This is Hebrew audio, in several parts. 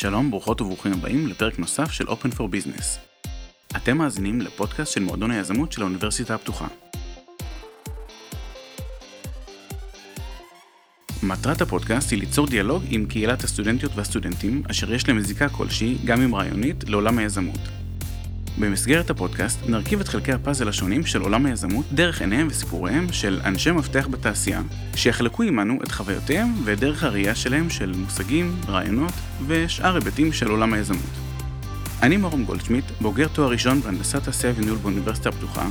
שלום, ברוכות וברוכים הבאים לפרק נוסף של Open for Business. אתם מאזינים לפודקאסט של מועדון היזמות של האוניברסיטה הפתוחה. מטרת הפודקאסט היא ליצור דיאלוג עם קהילת הסטודנטיות והסטודנטים, אשר יש להם זיקה כלשהי, גם אם רעיונית, לעולם היזמות. במסגרת הפודקאסט נרכיב את חלקי הפאזל השונים של עולם היזמות דרך עיניהם וסיפוריהם של אנשי מפתח בתעשייה, שיחלקו עמנו את חוויותיהם ואת דרך הראייה שלהם של מושגים, רעיונות ושאר היבטים של עולם היזמות. אני מרום גולדשמיט, בוגר תואר ראשון בהנדסת תעשייה וניהול באוניברסיטה הפתוחה,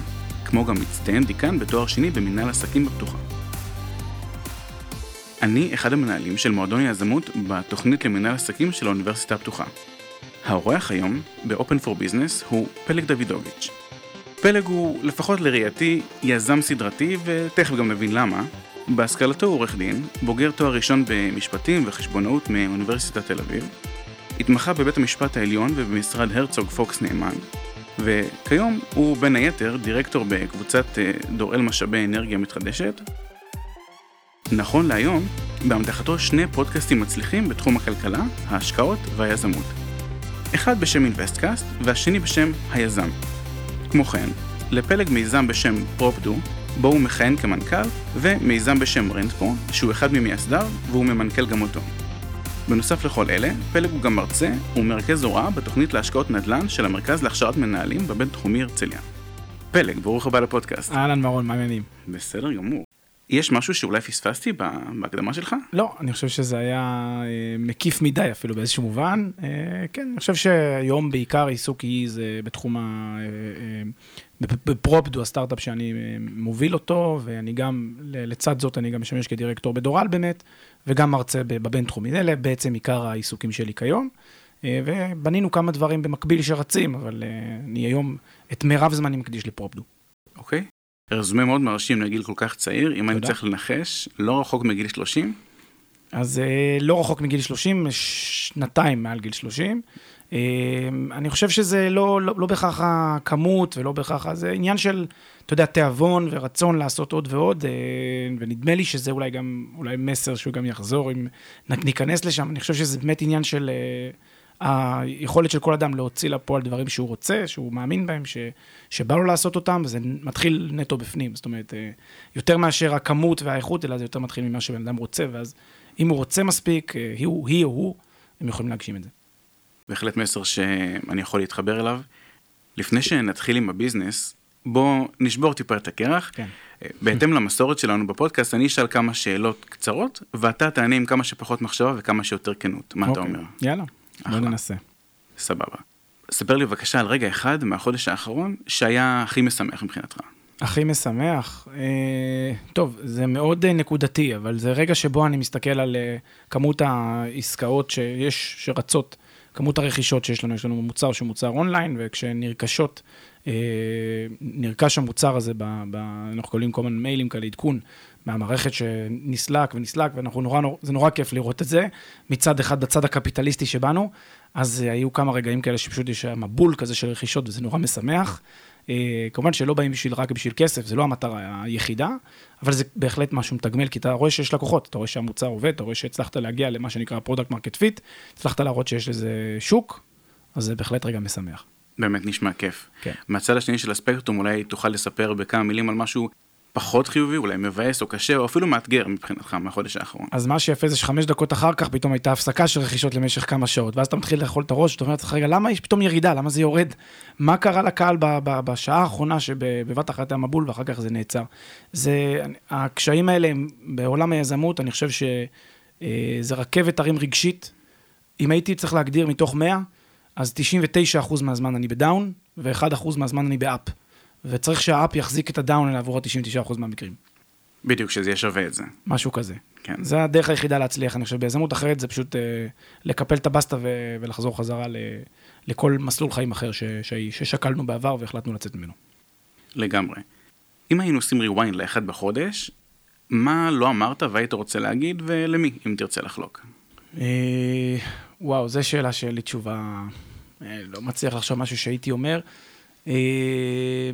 כמו גם מצטיין דיקן בתואר שני במנהל עסקים בפתוחה. אני אחד המנהלים של מועדון היזמות בתוכנית למנהל עסקים של האוניברסיטה הפתוחה. האורח היום ב-Open for Business הוא פלג דוידוביץ'. פלג הוא, לפחות לראייתי, יזם סדרתי, ותכף גם נבין למה. בהשכלתו הוא עורך דין, בוגר תואר ראשון במשפטים וחשבונאות מאוניברסיטת תל אביב, התמחה בבית המשפט העליון ובמשרד הרצוג פוקס נאמן, וכיום הוא בין היתר דירקטור בקבוצת אה, דוראל משאבי אנרגיה מתחדשת. נכון להיום, באמתחתו שני פודקאסטים מצליחים בתחום הכלכלה, ההשקעות והיזמות. אחד בשם InvestCast והשני בשם היזם. כמו כן, לפלג מיזם בשם פרופדו, בו הוא מכהן כמנכ"ל, ומיזם בשם רנטפו, שהוא אחד ממייסדיו והוא ממנכ"ל גם אותו. בנוסף לכל אלה, פלג הוא גם מרצה ומרכז הוראה בתוכנית להשקעות נדל"ן של המרכז להכשרת מנהלים בבין-תחומי הרצליה. פלג, ברוך הבא לפודקאסט. אהלן מרון, מה העניינים? בסדר גמור. יש משהו שאולי פספסתי בהקדמה שלך? לא, אני חושב שזה היה אה, מקיף מדי אפילו באיזשהו מובן. אה, כן, אני חושב שהיום בעיקר עיסוקי זה בתחום ה... אה, בפרופדו, הסטארט-אפ שאני מוביל אותו, ואני גם, לצד זאת אני גם משמש כדירקטור בדורל באמת, וגם מרצה בבינתחומי. אלה בעצם עיקר העיסוקים שלי כיום. ובנינו כמה דברים במקביל שרצים, אבל אני היום את מירב זמני מקדיש לפרופדו. אוקיי. רזומה מאוד מרשים לגיל כל כך צעיר, אם אני צריך לנחש, לא רחוק מגיל 30? אז אה, לא רחוק מגיל 30, שנתיים מעל גיל 30. אה, אני חושב שזה לא, לא, לא בהכרח הכמות ולא בהכרח, זה עניין של, אתה יודע, תיאבון ורצון לעשות עוד ועוד, אה, ונדמה לי שזה אולי גם, אולי מסר שהוא גם יחזור, אם ניכנס לשם, אני חושב שזה באמת עניין של... היכולת של כל אדם להוציא לפועל דברים שהוא רוצה, שהוא מאמין בהם, ש, שבא לו לעשות אותם, זה מתחיל נטו בפנים. זאת אומרת, אה, יותר מאשר הכמות והאיכות, אלא זה יותר מתחיל ממה שבן אדם רוצה, ואז אם הוא רוצה מספיק, אה, היא, היא או הוא, הם יכולים להגשים את זה. בהחלט מסר שאני יכול להתחבר אליו. לפני שנתחיל עם הביזנס, בוא נשבור טיפה את הקרח. כן. אה, בהתאם למסורת שלנו בפודקאסט, אני אשאל כמה שאלות קצרות, ואתה תענה עם כמה שפחות מחשבה וכמה שיותר כנות. מה אתה אוקיי. אומר? יאללה. בוא ננסה. סבבה. ספר לי בבקשה על רגע אחד מהחודש האחרון שהיה הכי משמח מבחינתך. הכי משמח? אה, טוב, זה מאוד אה, נקודתי, אבל זה רגע שבו אני מסתכל על אה, כמות העסקאות שיש, שרצות, כמות הרכישות שיש לנו, יש לנו מוצר שהוא מוצר אונליין, וכשנרכשות, נרכש המוצר הזה, ב, ב, אנחנו קוראים כל מיני מיילים כאלה, עדכון מהמערכת שנסלק ונסלק, ואנחנו נורא, זה נורא כיף לראות את זה, מצד אחד בצד הקפיטליסטי שבנו, אז היו כמה רגעים כאלה שפשוט יש מבול כזה של רכישות, וזה נורא משמח. אה, כמובן שלא באים בשביל, רק בשביל כסף, זה לא המטרה היחידה, אבל זה בהחלט משהו מתגמל, כי אתה רואה שיש לקוחות, אתה רואה שהמוצר עובד, אתה רואה שהצלחת להגיע למה שנקרא product market fit, הצלחת להראות שיש לזה שוק, אז זה בהחלט רגע משמח. באמת נשמע כיף. כן. מהצד השני של הספקטרום אולי תוכל לספר בכמה מילים על משהו פחות חיובי, אולי מבאס או קשה, או אפילו מאתגר מבחינתך מהחודש האחרון. אז מה שיפה זה שחמש דקות אחר כך פתאום הייתה הפסקה של רכישות למשך כמה שעות, ואז אתה מתחיל לאכול את הראש, אתה אומר לעצמך, רגע, למה יש פתאום ירידה? למה זה יורד? מה קרה לקהל בשעה האחרונה שבבת אחת היה מבול ואחר כך זה נעצר? זה, הקשיים האלה בעולם היזמות, אני חושב שזה אה, רכבת הרים רגשית. אם הייתי צריך להגדיר מתוך 100, אז 99% מהזמן אני ב down, ו-1% מהזמן אני ב up. וצריך שה up יחזיק את ה down עבור ה-99% מהמקרים. בדיוק, שזה יהיה שווה את זה. משהו כזה. כן. זה הדרך היחידה להצליח, אני חושב, ביזמות אחרת זה פשוט אה, לקפל את הבסטה ו- ולחזור חזרה ל- לכל מסלול חיים אחר ש- ש- ששקלנו בעבר והחלטנו לצאת ממנו. לגמרי. אם היינו עושים rewind לאחד בחודש, מה לא אמרת והיית רוצה להגיד ולמי, אם תרצה לחלוק? אה, וואו, זו שאלה שאין לי תשובה, לא מצליח לחשוב משהו שהייתי אומר. אה,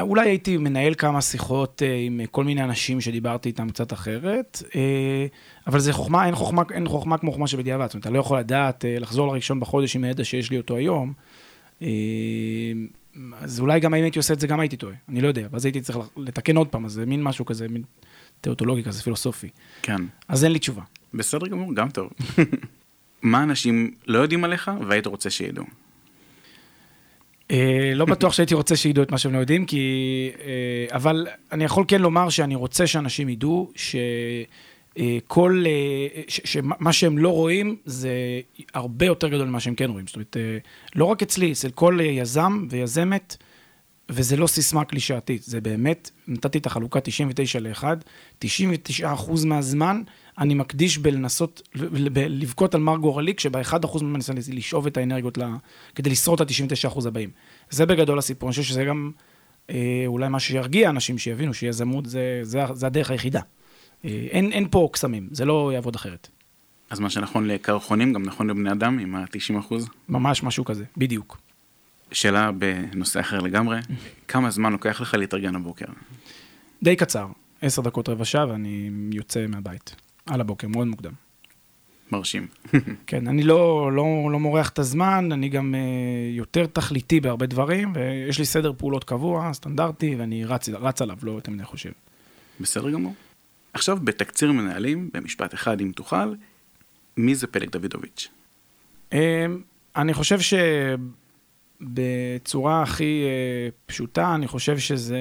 אולי הייתי מנהל כמה שיחות אה, עם כל מיני אנשים שדיברתי איתם קצת אחרת, אה, אבל זה חוכמה, אין חוכמה, אין חוכמה כמו חוכמה שבדיעבד. זאת אומרת, אתה לא יכול לדעת, אה, לחזור לראשון בחודש עם הידע שיש לי אותו היום. אה, אז אולי גם אם הייתי עושה את זה, גם הייתי טועה. אני לא יודע, ואז הייתי צריך לתקן עוד פעם, אז זה מין משהו כזה, מין תיאוטולוגי כזה, פילוסופי. כן. אז אין לי תשובה. בסדר גמור, גם טוב. מה אנשים לא יודעים עליך והיית רוצה שידעו? אה, לא בטוח שהייתי רוצה שידעו את מה שהם לא יודעים, כי... אה, אבל אני יכול כן לומר שאני רוצה שאנשים ידעו שכל... אה, שמה שהם לא רואים זה הרבה יותר גדול ממה שהם כן רואים. זאת אומרת, לא רק אצלי, אצל כל יזם ויזמת, וזה לא סיסמה קלישאתית, זה באמת, נתתי את החלוקה 99 ל-1, 99 אחוז מהזמן אני מקדיש בלנסות, לבכות על מר גורלי, כשב-1 אחוז אני מנסה לשאוב את האנרגיות לה, כדי לשרוד את ה-99 אחוז הבאים. זה בגדול הסיפור, אני חושב שזה גם אה, אולי מה שירגיע אנשים שיבינו שיזמות זה, זה, זה הדרך היחידה. אה, אין, אין פה קסמים, זה לא יעבוד אחרת. אז מה שנכון לקרחונים, גם נכון לבני אדם עם ה-90 אחוז? ממש משהו כזה, בדיוק. שאלה בנושא אחר לגמרי, כמה זמן לוקח לך להתארגן הבוקר? די קצר, עשר דקות רבע שעה ואני יוצא מהבית, על הבוקר, מאוד מוקדם. מרשים. כן, אני לא, לא, לא מורח את הזמן, אני גם uh, יותר תכליתי בהרבה דברים, ויש לי סדר פעולות קבוע, סטנדרטי, ואני רץ, רץ עליו, לא יותר מדי חושב. בסדר גמור. עכשיו, בתקציר מנהלים, במשפט אחד, אם תוכל, מי זה פלג דוידוביץ'? Uh, אני חושב ש... בצורה הכי uh, פשוטה, אני חושב שזה,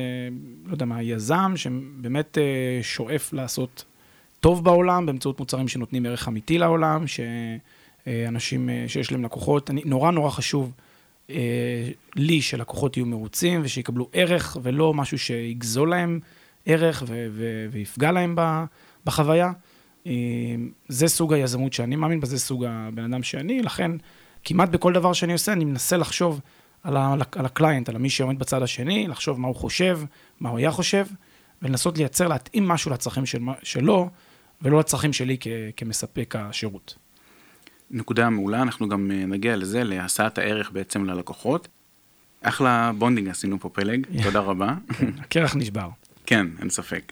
לא יודע מה, יזם שבאמת uh, שואף לעשות טוב בעולם באמצעות מוצרים שנותנים ערך אמיתי לעולם, שאנשים uh, שיש להם לקוחות, אני, נורא נורא חשוב uh, לי שלקוחות יהיו מרוצים ושיקבלו ערך ולא משהו שיגזול להם ערך ו- ו- ויפגע להם בחוויה. Uh, זה סוג היזמות שאני מאמין בזה, סוג הבן אדם שאני, לכן... כמעט בכל דבר שאני עושה, אני מנסה לחשוב על, ה, על הקליינט, על מי שעומד בצד השני, לחשוב מה הוא חושב, מה הוא היה חושב, ולנסות לייצר, להתאים משהו לצרכים של, שלו, ולא לצרכים שלי כ, כמספק השירות. נקודה מעולה, אנחנו גם אה, נגיע לזה, להשאת הערך בעצם ללקוחות. אחלה bonding עשינו פה פלג, תודה רבה. הקרח נשבר. כן, אין ספק.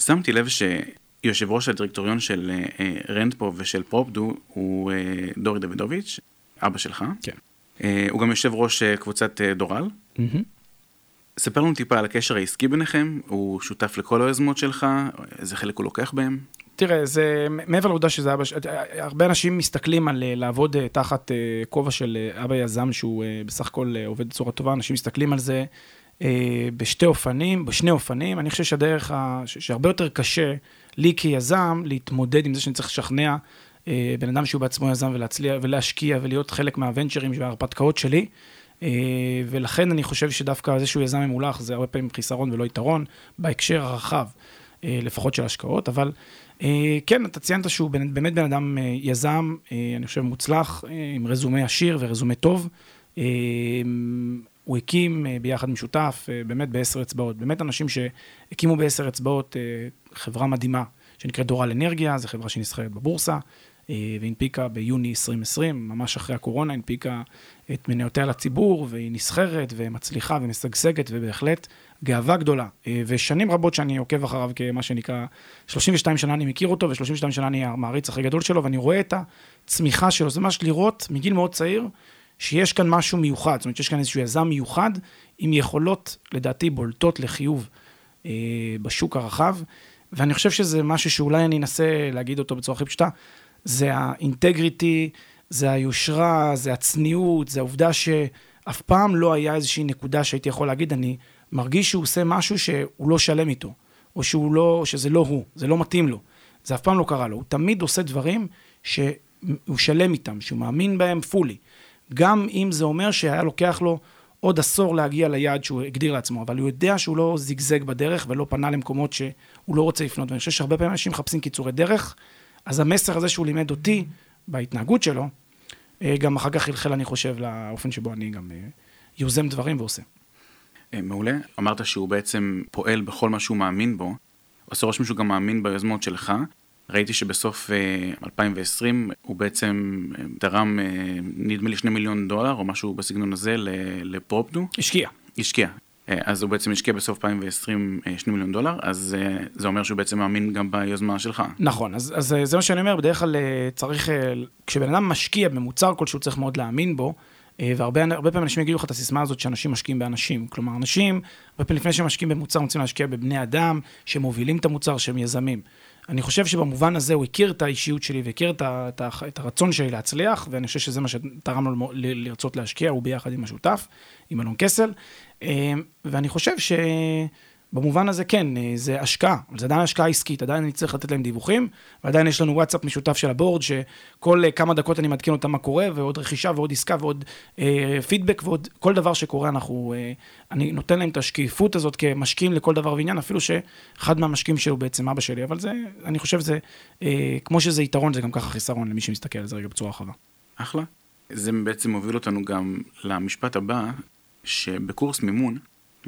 שמתי לב שיושב ראש הדירקטוריון של אה, אה, רנדפו ושל פרופדו הוא דורי דוידוביץ', אבא שלך. כן. אה, הוא גם יושב ראש אה, קבוצת אה, דורל. ספר לנו טיפה על הקשר העסקי ביניכם, הוא שותף לכל היוזמות שלך, איזה חלק הוא לוקח בהם? תראה, זה מעבר לעובדה שזה אבא, הרבה אנשים מסתכלים על לעבוד תחת כובע של אבא יזם שהוא בסך הכל עובד בצורה טובה, אנשים מסתכלים על זה בשתי אופנים, בשני אופנים. אני חושב שהדרך, שהרבה יותר קשה לי כיזם להתמודד עם זה שאני צריך לשכנע בן אדם שהוא בעצמו יזם ולהצליח ולהשקיע ולהיות חלק מהוונצ'רים וההרפתקאות שלי. אה, ולכן אני חושב שדווקא זה שהוא יזם ממולח זה הרבה פעמים חיסרון ולא יתרון, בהקשר הרחב, אה, לפחות של השקעות, אבל כן, אתה ציינת שהוא באמת בן אדם יזם, אני חושב מוצלח, עם רזומה עשיר ורזומה טוב. הוא הקים ביחד עם שותף, באמת בעשר אצבעות, באמת אנשים שהקימו בעשר אצבעות חברה מדהימה שנקראת דורל אנרגיה, זו חברה שנסחרת בבורסה. אה, והנפיקה ביוני 2020, ממש אחרי הקורונה, הנפיקה את מניותיה לציבור, והיא נסחרת ומצליחה ומשגשגת, ובהחלט גאווה גדולה. אה, ושנים רבות שאני עוקב אחריו כמה שנקרא, 32 שנה אני מכיר אותו, ו-32 שנה אני המעריץ הכי גדול שלו, ואני רואה את הצמיחה שלו. זה ממש לראות מגיל מאוד צעיר, שיש כאן משהו מיוחד, זאת אומרת שיש כאן איזשהו יזם מיוחד, עם יכולות, לדעתי, בולטות לחיוב אה, בשוק הרחב. ואני חושב שזה משהו שאולי אני אנסה להגיד אותו בצורה הכי פשוטה. זה האינטגריטי, זה היושרה, זה הצניעות, זה העובדה שאף פעם לא היה איזושהי נקודה שהייתי יכול להגיד, אני מרגיש שהוא עושה משהו שהוא לא שלם איתו, או שהוא לא, שזה לא הוא, זה לא מתאים לו. זה אף פעם לא קרה לו. הוא תמיד עושה דברים שהוא שלם איתם, שהוא מאמין בהם פולי. גם אם זה אומר שהיה לוקח לו עוד עשור להגיע ליעד שהוא הגדיר לעצמו, אבל הוא יודע שהוא לא זיגזג בדרך ולא פנה למקומות שהוא לא רוצה לפנות. ואני חושב שהרבה פעמים אנשים מחפשים קיצורי דרך, אז המסר הזה שהוא לימד אותי בהתנהגות שלו, אה, גם אחר כך חלחל, אני חושב, לאופן שבו אני גם אה, יוזם דברים ועושה. אה, מעולה. אמרת שהוא בעצם פועל בכל מה שהוא מאמין בו. עושה רושם שהוא גם מאמין ביוזמות שלך. ראיתי שבסוף 2020 הוא בעצם תרם, נדמה לי, שני מיליון דולר, או משהו בסגנון הזה, לפרופדו. השקיע. השקיע. אה, אז הוא בעצם השקיע בסוף 2020 2 מיליון דולר, אז זה אומר שהוא בעצם מאמין גם ביוזמה שלך. נכון, אז, אז זה מה שאני אומר, בדרך כלל צריך, כשבן אדם משקיע במוצר כלשהו צריך מאוד להאמין בו, והרבה פעמים אנשים יגידו לך את הסיסמה הזאת שאנשים משקיעים באנשים. כלומר, אנשים, הרבה פעמים לפני שהם משקיעים במוצר, רוצים להשקיע בבני אדם, שמובילים את המוצר, שהם יזמים. אני חושב שבמובן הזה הוא הכיר את האישיות שלי והכיר את, את, את הרצון שלי להצליח, ואני חושב שזה מה שתרם לו לרצות להשקיע, הוא ביחד עם השותף, עם אלון קסל. ואני חושב ש... במובן הזה כן, אה, זה השקעה, זה עדיין השקעה עסקית, עדיין אני צריך לתת להם דיווחים, ועדיין יש לנו וואטסאפ משותף של הבורד, שכל אה, כמה דקות אני מעדכן אותם מה קורה, ועוד רכישה ועוד עסקה ועוד אה, פידבק ועוד כל דבר שקורה, אנחנו, אה, אני נותן להם את השקיפות הזאת כמשקיעים לכל דבר ועניין, אפילו שאחד מהמשקיעים שלו בעצם אבא שלי, אבל זה, אני חושב שזה, אה, כמו שזה יתרון, זה גם ככה חיסרון למי שמסתכל על זה רגע בצורה רחבה. אחלה. זה בעצם מוביל אותנו גם למשפט הבא, שבקורס מימון,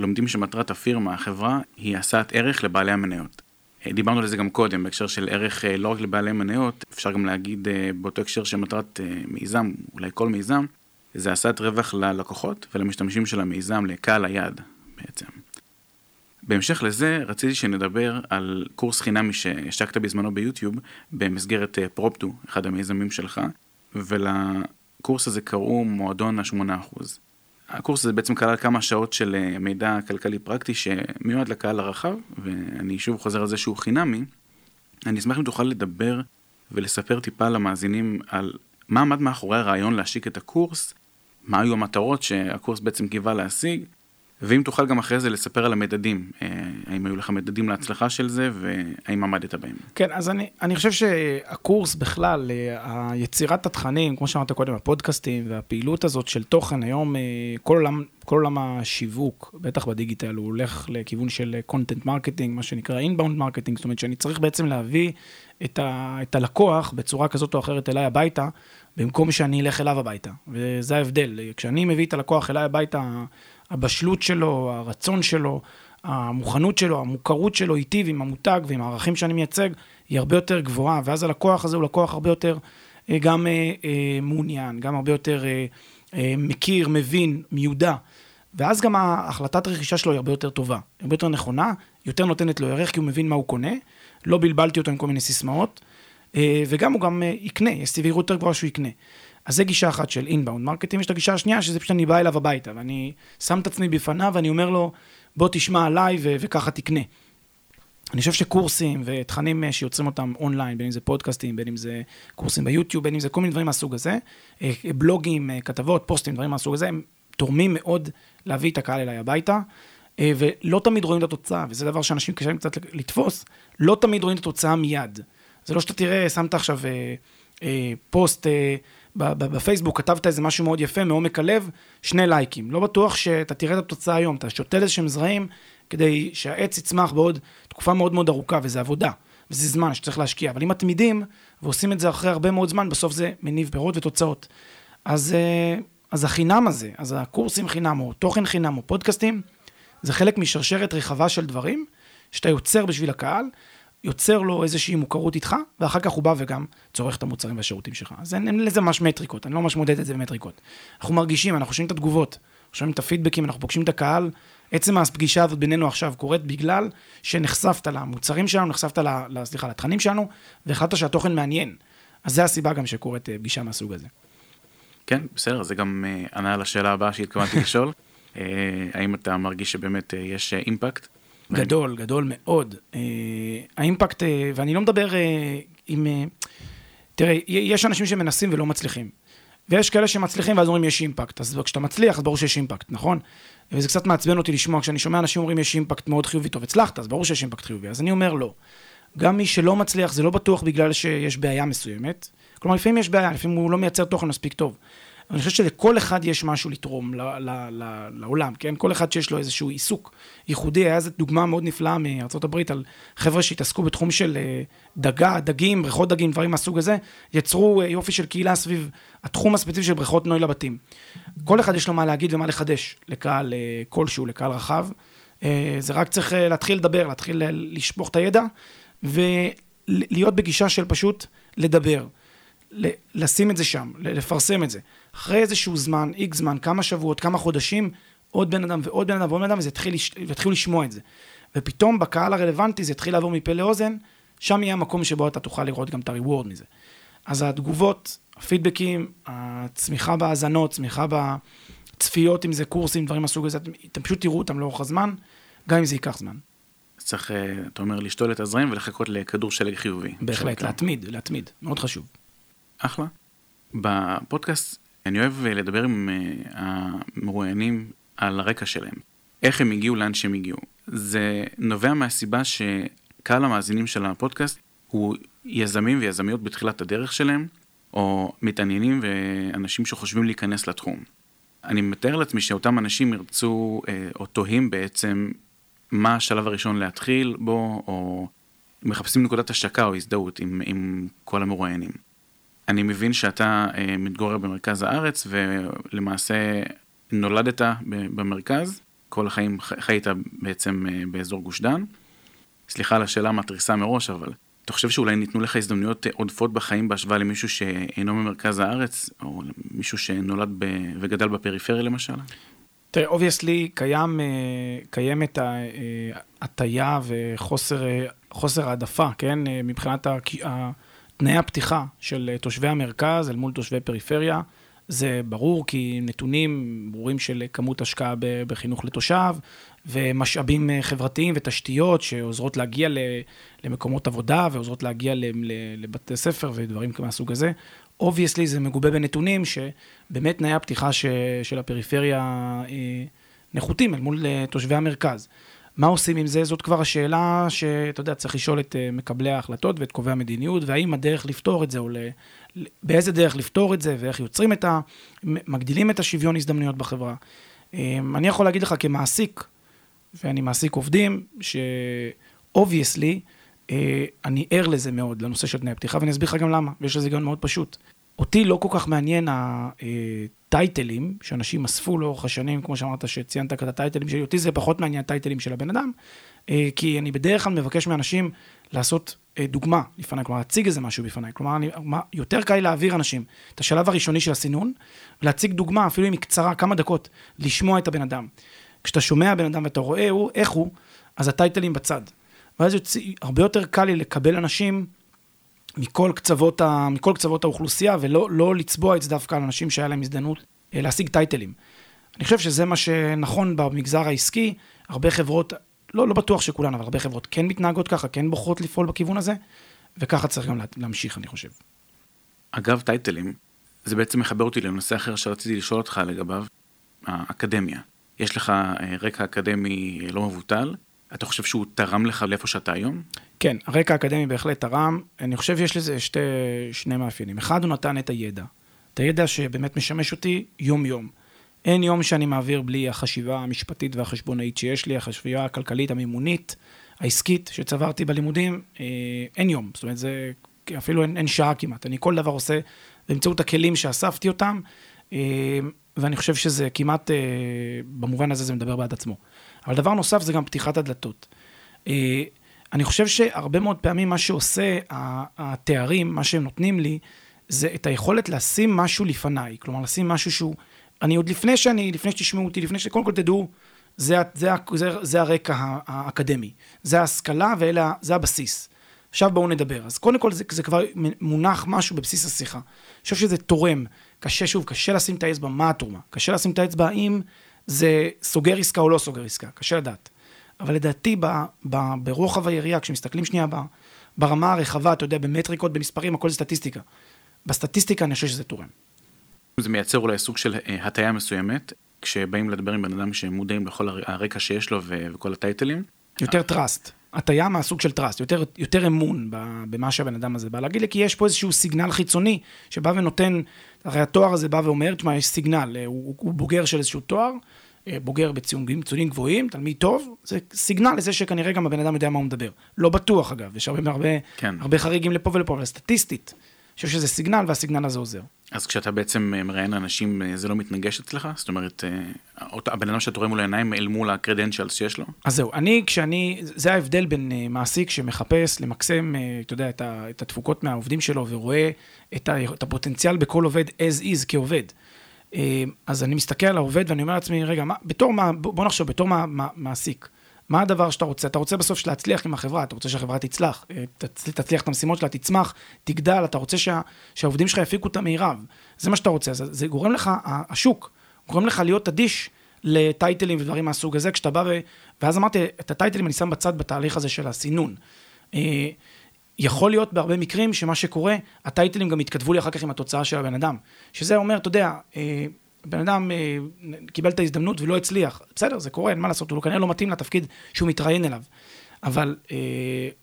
לומדים שמטרת הפירמה, החברה, היא השאת ערך לבעלי המניות. אה, דיברנו על זה גם קודם, בהקשר של ערך אה, לא רק לבעלי מניות, אפשר גם להגיד אה, באותו הקשר של מטרת מיזם, אולי כל מיזם, זה השאת רווח ללקוחות ולמשתמשים של המיזם, לקהל היעד בעצם. בהמשך לזה, רציתי שנדבר על קורס חינמי שהשקת בזמנו ביוטיוב, במסגרת פרופטו, אחד המיזמים שלך, ולקורס הזה קראו מועדון ה-8%. הקורס הזה בעצם כלל כמה שעות של אה, מידע כלכלי פרקטי שמיועד לקהל הרחב, ואני שוב חוזר על זה שהוא חינמי. אני אשמח אם תוכל לדבר ולספר טיפה למאזינים על מה עמד מאחורי הרעיון להשיק את הקורס, מה היו המטרות שהקורס בעצם קיווה להשיג, ואם תוכל גם אחרי זה לספר על המדדים, אה, האם היו לך מדדים להצלחה של זה, והאם עמדת בהם. כן, אז אני, אני חושב שהקורס בכלל, אה, היצירת התכנים, כמו שאמרת קודם, הפודקאסטים והפעילות הזאת של תוכן, היום אה, כל עולם, כל עולם השיווק, בטח בדיגיטל, הוא הולך לכיוון של content marketing, מה שנקרא inbound marketing, זאת אומרת שאני צריך בעצם להביא את, ה, את הלקוח בצורה כזאת או אחרת אליי הביתה, במקום שאני אלך אליו הביתה, וזה ההבדל. כשאני מביא את הלקוח אליי הביתה, הבשלות שלו, הרצון שלו, המוכנות שלו, המוכרות שלו איתי ועם המותג ועם הערכים שאני מייצג, היא הרבה יותר גבוהה, ואז הלקוח הזה הוא לקוח הרבה יותר אה, גם אה, אה, מעוניין, גם הרבה יותר מכיר, מבין, מיודע. ואז גם ההחלטת רכישה שלו היא הרבה יותר טובה, הרבה יותר נכונה, יותר נותנת לו ערך כי הוא מבין מה הוא קונה, לא בלבלתי אותו עם כל מיני סיסמאות, וגם הוא גם יקנה, יש סבירות יותר גבוהה שהוא יקנה. אז זה גישה אחת של inbound marketing, יש את הגישה השנייה, שזה פשוט אני בא אליו הביתה, ואני שם את עצמי בפניו, ואני אומר לו, בוא תשמע עליי ו- וככה תקנה. אני חושב שקורסים ותכנים אה, שיוצרים אותם אונליין, בין אם זה פודקאסטים, בין אם זה קורסים ביוטיוב, בין אם זה כל מיני דברים מהסוג הזה, אה, בלוגים, אה, כתבות, פוסטים, דברים מהסוג הזה, הם תורמים מאוד להביא את הקהל אליי הביתה, ולא תמיד רואים את התוצאה, וזה דבר שאנשים קשה קצת לתפוס, לא תמיד רואים את התוצאה מיד. זה לא שאתה תראה, שמת עכשיו פוסט בפייסבוק כתבת איזה משהו מאוד יפה מעומק הלב, שני לייקים. לא בטוח שאתה תראה את התוצאה היום, אתה שותל איזה שהם זרעים כדי שהעץ יצמח בעוד תקופה מאוד מאוד ארוכה, וזה עבודה, וזה זמן שצריך להשקיע. אבל אם מתמידים ועושים את זה אחרי הרבה מאוד זמן, בסוף זה מניב פירות ותוצאות. אז, אה, אז החינם הזה, אז הקורסים חינם, או תוכן חינם, או פודקאסטים, זה חלק משרשרת רחבה של דברים שאתה יוצר בשביל הקהל, יוצר לו איזושהי מוכרות איתך, ואחר כך הוא בא וגם צורך את המוצרים והשירותים שלך. אז אין, אין לזה ממש מטריקות, אני לא ממש מודד את זה במטריקות. אנחנו מרגישים, אנחנו שומעים את התגובות, אנחנו שומעים את הפידבקים, אנחנו פוגשים את הקהל. עצם הפגישה הזאת בינינו עכשיו קורית בגלל שנחשפת למוצרים שלנו, נחשפת, ל, סליחה, לתכנים שלנו, והחלטת שהתוכן מעניין. אז זה הסיבה גם שקורית אה, פגישה מהסוג הזה. כן, בסדר, זה גם uh, ענה על השאלה הבאה שהתכוונתי לשאול. uh, האם אתה מרגיש שבאמת יש אימפקט? גדול, גדול מאוד. אה, האימפקט, אה, ואני לא מדבר אה, עם... תראה, יש אנשים שמנסים ולא מצליחים. ויש כאלה שמצליחים ואז אומרים יש אימפקט. אז כשאתה מצליח, אז ברור שיש אימפקט, נכון? וזה קצת מעצבן אותי לשמוע, כשאני שומע אנשים אומרים יש אימפקט מאוד חיובי, טוב, הצלחת, אז ברור שיש אימפקט חיובי. אז אני אומר לא. גם מי שלא מצליח, זה לא בטוח בגלל שיש בעיה מסוימת. כלומר, לפעמים יש בעיה, לפעמים הוא לא מייצר תוכן מספיק טוב. אני חושב שלכל אחד יש משהו לתרום ל- ל- ל- לעולם, כן? כל אחד שיש לו איזשהו עיסוק ייחודי. היה איזו דוגמה מאוד נפלאה מארה"ב על חבר'ה שהתעסקו בתחום של אה, דגה, דגים, בריכות דגים, דברים מהסוג הזה, יצרו אה, יופי של קהילה סביב התחום הספציפי של בריכות נוי לבתים. כל אחד יש לו מה להגיד ומה לחדש לקהל אה, כלשהו, לקהל רחב. זה רק צריך להתחיל לדבר, להתחיל לשפוך את הידע, ולהיות בגישה של פשוט לדבר. לשים את זה שם, לפרסם את זה. אחרי איזשהו זמן, איקס זמן, כמה שבועות, כמה חודשים, עוד בן אדם ועוד בן אדם ועוד בן אדם, ויתחילו לשמוע את זה. ופתאום בקהל הרלוונטי זה יתחיל לעבור מפה לאוזן, שם יהיה המקום שבו אתה תוכל לראות גם את הריוורד מזה. אז התגובות, הפידבקים, הצמיחה בהאזנות, צמיחה בצפיות, אם זה קורסים, דברים מהסוג הזה, אתם פשוט תראו אותם לאורך הזמן, גם אם זה ייקח זמן. צריך, אה, אתה אומר, לשתול את הזרעים ולחכות לכדור שלג חיובי. בהחלט, להתמיד, להתמיד, מאוד חשוב. אחלה. בפודקאסט אני אוהב אה, לדבר עם אה, המרואיינים על הרקע שלהם. איך הם הגיעו לאן שהם הגיעו. זה נובע מהסיבה שקהל המאזינים של הפודקאסט הוא יזמים ויזמיות בתחילת הדרך שלהם, או מתעניינים ואנשים שחושבים להיכנס לתחום. אני מתאר לעצמי שאותם אנשים ירצו, או תוהים בעצם, מה השלב הראשון להתחיל בו, או מחפשים נקודת השקה או הזדהות עם, עם כל המרואיינים. אני מבין שאתה אה, מתגורר במרכז הארץ, ולמעשה נולדת במרכז, כל החיים חיית בעצם אה, באזור גוש דן. סליחה על השאלה המתריסה מראש, אבל אתה חושב שאולי ניתנו לך הזדמנויות עודפות בחיים בהשוואה למישהו שאינו ממרכז הארץ, או מישהו שנולד ב... וגדל בפריפריה למשל? תראה, obviously קיים, אה, קיימת הטיה וחוסר העדפה, כן? מבחינת תנאי הפתיחה של תושבי המרכז אל מול תושבי פריפריה. זה ברור, כי נתונים ברורים של כמות השקעה בחינוך לתושב, ומשאבים חברתיים ותשתיות שעוזרות להגיע למקומות עבודה ועוזרות להגיע לבתי ספר ודברים מהסוג הזה. obviously זה מגובה בנתונים שבאמת תנאי הפתיחה של הפריפריה אה, נחותים אל מול אה, תושבי המרכז. מה עושים עם זה? זאת כבר השאלה שאתה יודע, צריך לשאול את אה, מקבלי ההחלטות ואת קובעי המדיניות, והאם הדרך לפתור את זה, או ל... באיזה דרך לפתור את זה, ואיך יוצרים את ה... מגדילים את השוויון הזדמנויות בחברה. אני יכול להגיד לך כמעסיק, ואני מעסיק עובדים, ש-obviously, אני ער לזה מאוד, לנושא של תנאי הפתיחה, ואני אסביר לך גם למה, ויש לזה גם מאוד פשוט. אותי לא כל כך מעניין הטייטלים שאנשים אספו לאורך השנים, כמו שאמרת, שציינת את הטייטלים שלי, אותי זה פחות מעניין הטייטלים של הבן אדם, אה, כי אני בדרך כלל מבקש מאנשים לעשות אה, דוגמה לפניי, כלומר להציג איזה משהו בפניי, כלומר אני, יותר קל להעביר אנשים את השלב הראשוני של הסינון, ולהציג דוגמה, אפילו אם היא קצרה, כמה דקות, לשמוע את הבן אדם. כשאתה שומע בן אדם ואתה רואה הוא, איך הוא, אז הטייטלים בצד. ואז יוצא, הרבה יותר קל לי לקבל אנשים מכל קצוות, ה, מכל קצוות האוכלוסייה, ולא לא לצבוע את זה דווקא על אנשים שהיה להם הזדמנות אה, להשיג טייטלים. אני חושב שזה מה שנכון במגזר העסקי, הרבה חברות, לא, לא בטוח שכולן, אבל הרבה חברות כן מתנהגות ככה, כן בוחרות לפעול בכיוון הזה, וככה צריך גם להמשיך, אני חושב. אגב, טייטלים, זה בעצם מחבר אותי לנושא אחר שרציתי לשאול אותך לגביו, האקדמיה. יש לך אה, רקע אקדמי לא מבוטל, אתה חושב שהוא תרם לך לאיפה שאתה היום? כן, הרקע האקדמי בהחלט תרם. אני חושב שיש לזה שתי, שני מאפיינים. אחד, הוא נתן את הידע. את הידע שבאמת משמש אותי יום-יום. אין יום שאני מעביר בלי החשיבה המשפטית והחשבונאית שיש לי, החשיבה הכלכלית, המימונית, העסקית שצברתי בלימודים, אה, אין יום. זאת אומרת, זה אפילו אין, אין שעה כמעט. אני כל דבר עושה באמצעות הכלים שאספתי אותם, אה, ואני חושב שזה כמעט, אה, במובן הזה זה מדבר בעד עצמו. אבל דבר נוסף זה גם פתיחת הדלתות. אה, אני חושב שהרבה מאוד פעמים מה שעושה התארים, מה שהם נותנים לי, זה את היכולת לשים משהו לפניי. כלומר, לשים משהו שהוא... אני עוד לפני שאני, לפני שתשמעו אותי, לפני שקודם כל תדעו, זה, זה, זה, זה הרקע האקדמי. זה ההשכלה וזה הבסיס. עכשיו בואו נדבר. אז קודם כל זה, זה כבר מונח משהו בבסיס השיחה. אני חושב שזה תורם. קשה, שוב, קשה לשים את האצבע, מה התרומה? קשה לשים את האצבע האם זה סוגר עסקה או לא סוגר עסקה, קשה לדעת. אבל לדעתי, ב, ב, ברוחב היריעה, כשמסתכלים שנייה ב, ברמה הרחבה, אתה יודע, במטריקות, במספרים, הכל זה סטטיסטיקה. בסטטיסטיקה אני חושב שזה תורם. זה מייצר אולי סוג של אה, הטיה מסוימת, כשבאים לדבר עם בן אדם שמודעים לכל הרקע שיש לו וכל הטייטלים. יותר trust. הטיה מהסוג של trust, יותר, יותר אמון במה שהבן אדם הזה בא להגיד לי, כי יש פה איזשהו סיגנל חיצוני שבא ונותן, הרי התואר הזה בא ואומר, תשמע, יש סיגנל, אה, הוא, הוא בוגר של איזשהו תואר, אה, בוגר בציונים גבוהים, תלמיד טוב, זה סיגנל לזה שכנראה גם הבן אדם יודע מה הוא מדבר. לא בטוח אגב, יש הרבה, הרבה, כן. הרבה חריגים לפה ולפה, אבל סטטיסטית, חושב שזה סיגנל והסיגנל הזה עוזר. אז כשאתה בעצם אה, מראיין אנשים, אה, זה לא מתנגש אצלך? זאת אומרת, הבן אדם שאתה רואה מול העיניים אל מול הקרדנציאלס שיש לו? אז זהו, אני, כשאני, זה ההבדל בין מעסיק שמחפש למקסם, אתה יודע, את התפוקות מהעובדים שלו ורואה את הפוטנציאל בכל עובד as is כעובד. אה, אז אני מסתכל על העובד ואני אומר לעצמי, רגע, מה, בתור מה, בוא נחשוב, בתור מה, מה, מעסיק, מה הדבר שאתה רוצה? אתה רוצה בסוף להצליח עם החברה, אתה רוצה שהחברה תצלח, אה, תצליח את המשימות שלה, תצמח, תגדל, אתה רוצה שה, שהעובדים שלך יפיקו את המירב. זה מה שאתה רוצה, אז זה גורם לך, השוק, גורם לך להיות אדיש לטייטלים ודברים מהסוג הזה, כשאתה בא ו... ואז אמרתי, את הטייטלים אני שם בצד בתהליך הזה של הסינון. אה, יכול להיות בהרבה מקרים שמה שקורה, הטייטלים גם יתכתבו לי אחר כך עם התוצאה של הבן אדם. שזה אומר, אתה יודע, אה, בן אדם אה, קיבל את ההזדמנות ולא הצליח. בסדר, זה קורה, אין מה לעשות, הוא כנראה לא מתאים לתפקיד שהוא מתראיין אליו. אבל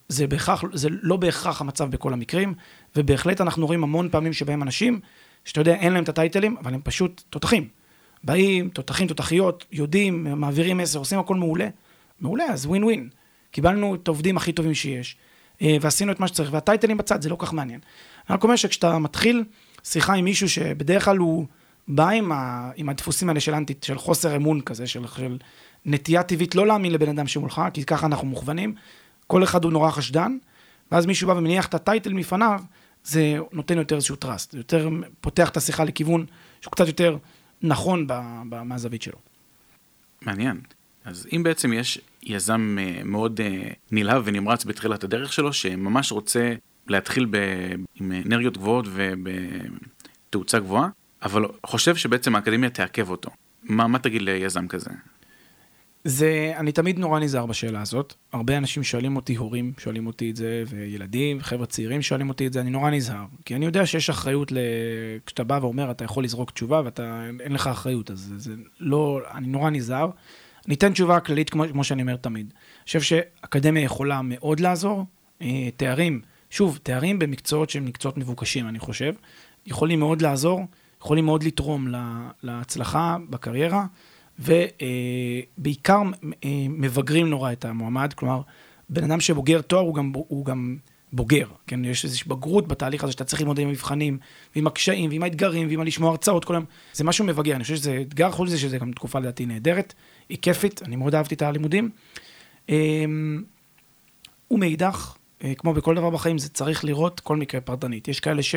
זה, בהכרח, זה לא בהכרח המצב בכל המקרים, ובהחלט אנחנו רואים המון פעמים שבהם אנשים, שאתה יודע, אין להם את הטייטלים, אבל הם פשוט תותחים. באים, תותחים, תותחיות, יודעים, מעבירים מסר, עושים הכל מעולה. מעולה, אז ווין ווין. קיבלנו את העובדים הכי טובים שיש, אה, ועשינו את מה שצריך, והטייטלים בצד, זה לא כך מעניין. אני רק אומר שכשאתה מתחיל שיחה עם מישהו שבדרך כלל הוא בא עם, ה, עם הדפוסים האלה של אנטי, של חוסר אמון כזה, של, של נטייה טבעית לא להאמין לבן אדם שמולך, כי ככה אנחנו מוכוונים, כל אחד הוא נורא חשדן, ואז מישהו בא ומניח את הטייטל מפניו, זה נותן יותר איזשהו טראסט, זה יותר פותח את השיחה לכיוון שהוא קצת יותר נכון מהזווית שלו. מעניין. אז אם בעצם יש יזם אה, מאוד אה, נלהב ונמרץ בתחילת הדרך שלו, שממש רוצה להתחיל ב... עם אנרגיות גבוהות ובתאוצה גבוהה, אבל חושב שבעצם האקדמיה תעכב אותו. מה, מה תגיד ליזם כזה? זה, אני תמיד נורא נזהר בשאלה הזאת. הרבה אנשים שואלים אותי, הורים שואלים אותי את זה, וילדים, חבר'ה צעירים שואלים אותי את זה, אני נורא נזהר. כי אני יודע שיש אחריות, ל... כשאתה בא ואומר, אתה יכול לזרוק תשובה ואתה, אין לך אחריות, אז זה, זה לא, אני נורא נזהר. אני אתן תשובה כללית כמו, כמו שאני אומר תמיד. אני חושב שאקדמיה יכולה מאוד לעזור. אה, תארים, שוב, תארים במקצועות שהם מקצועות מבוקשים, אני חושב, יכולים מאוד לעזור, יכולים מאוד לתרום להצלחה בקריירה. ובעיקר אה, מבגרים נורא את המועמד, כלומר, בן אדם שבוגר תואר הוא גם, הוא גם בוגר, כן? יש איזושהי בגרות בתהליך הזה שאתה צריך ללמוד עם המבחנים, ועם הקשיים, ועם האתגרים, ועם לשמוע הרצאות, כל היום. זה משהו מבגר, אני חושב שזה אתגר, חוץ מזה שזה גם תקופה לדעתי נהדרת, היא כיפית, אני מאוד אהבתי את הלימודים. אמ, ומאידך, אה, כמו בכל דבר בחיים, זה צריך לראות כל מקרה פרטנית. יש כאלה ש...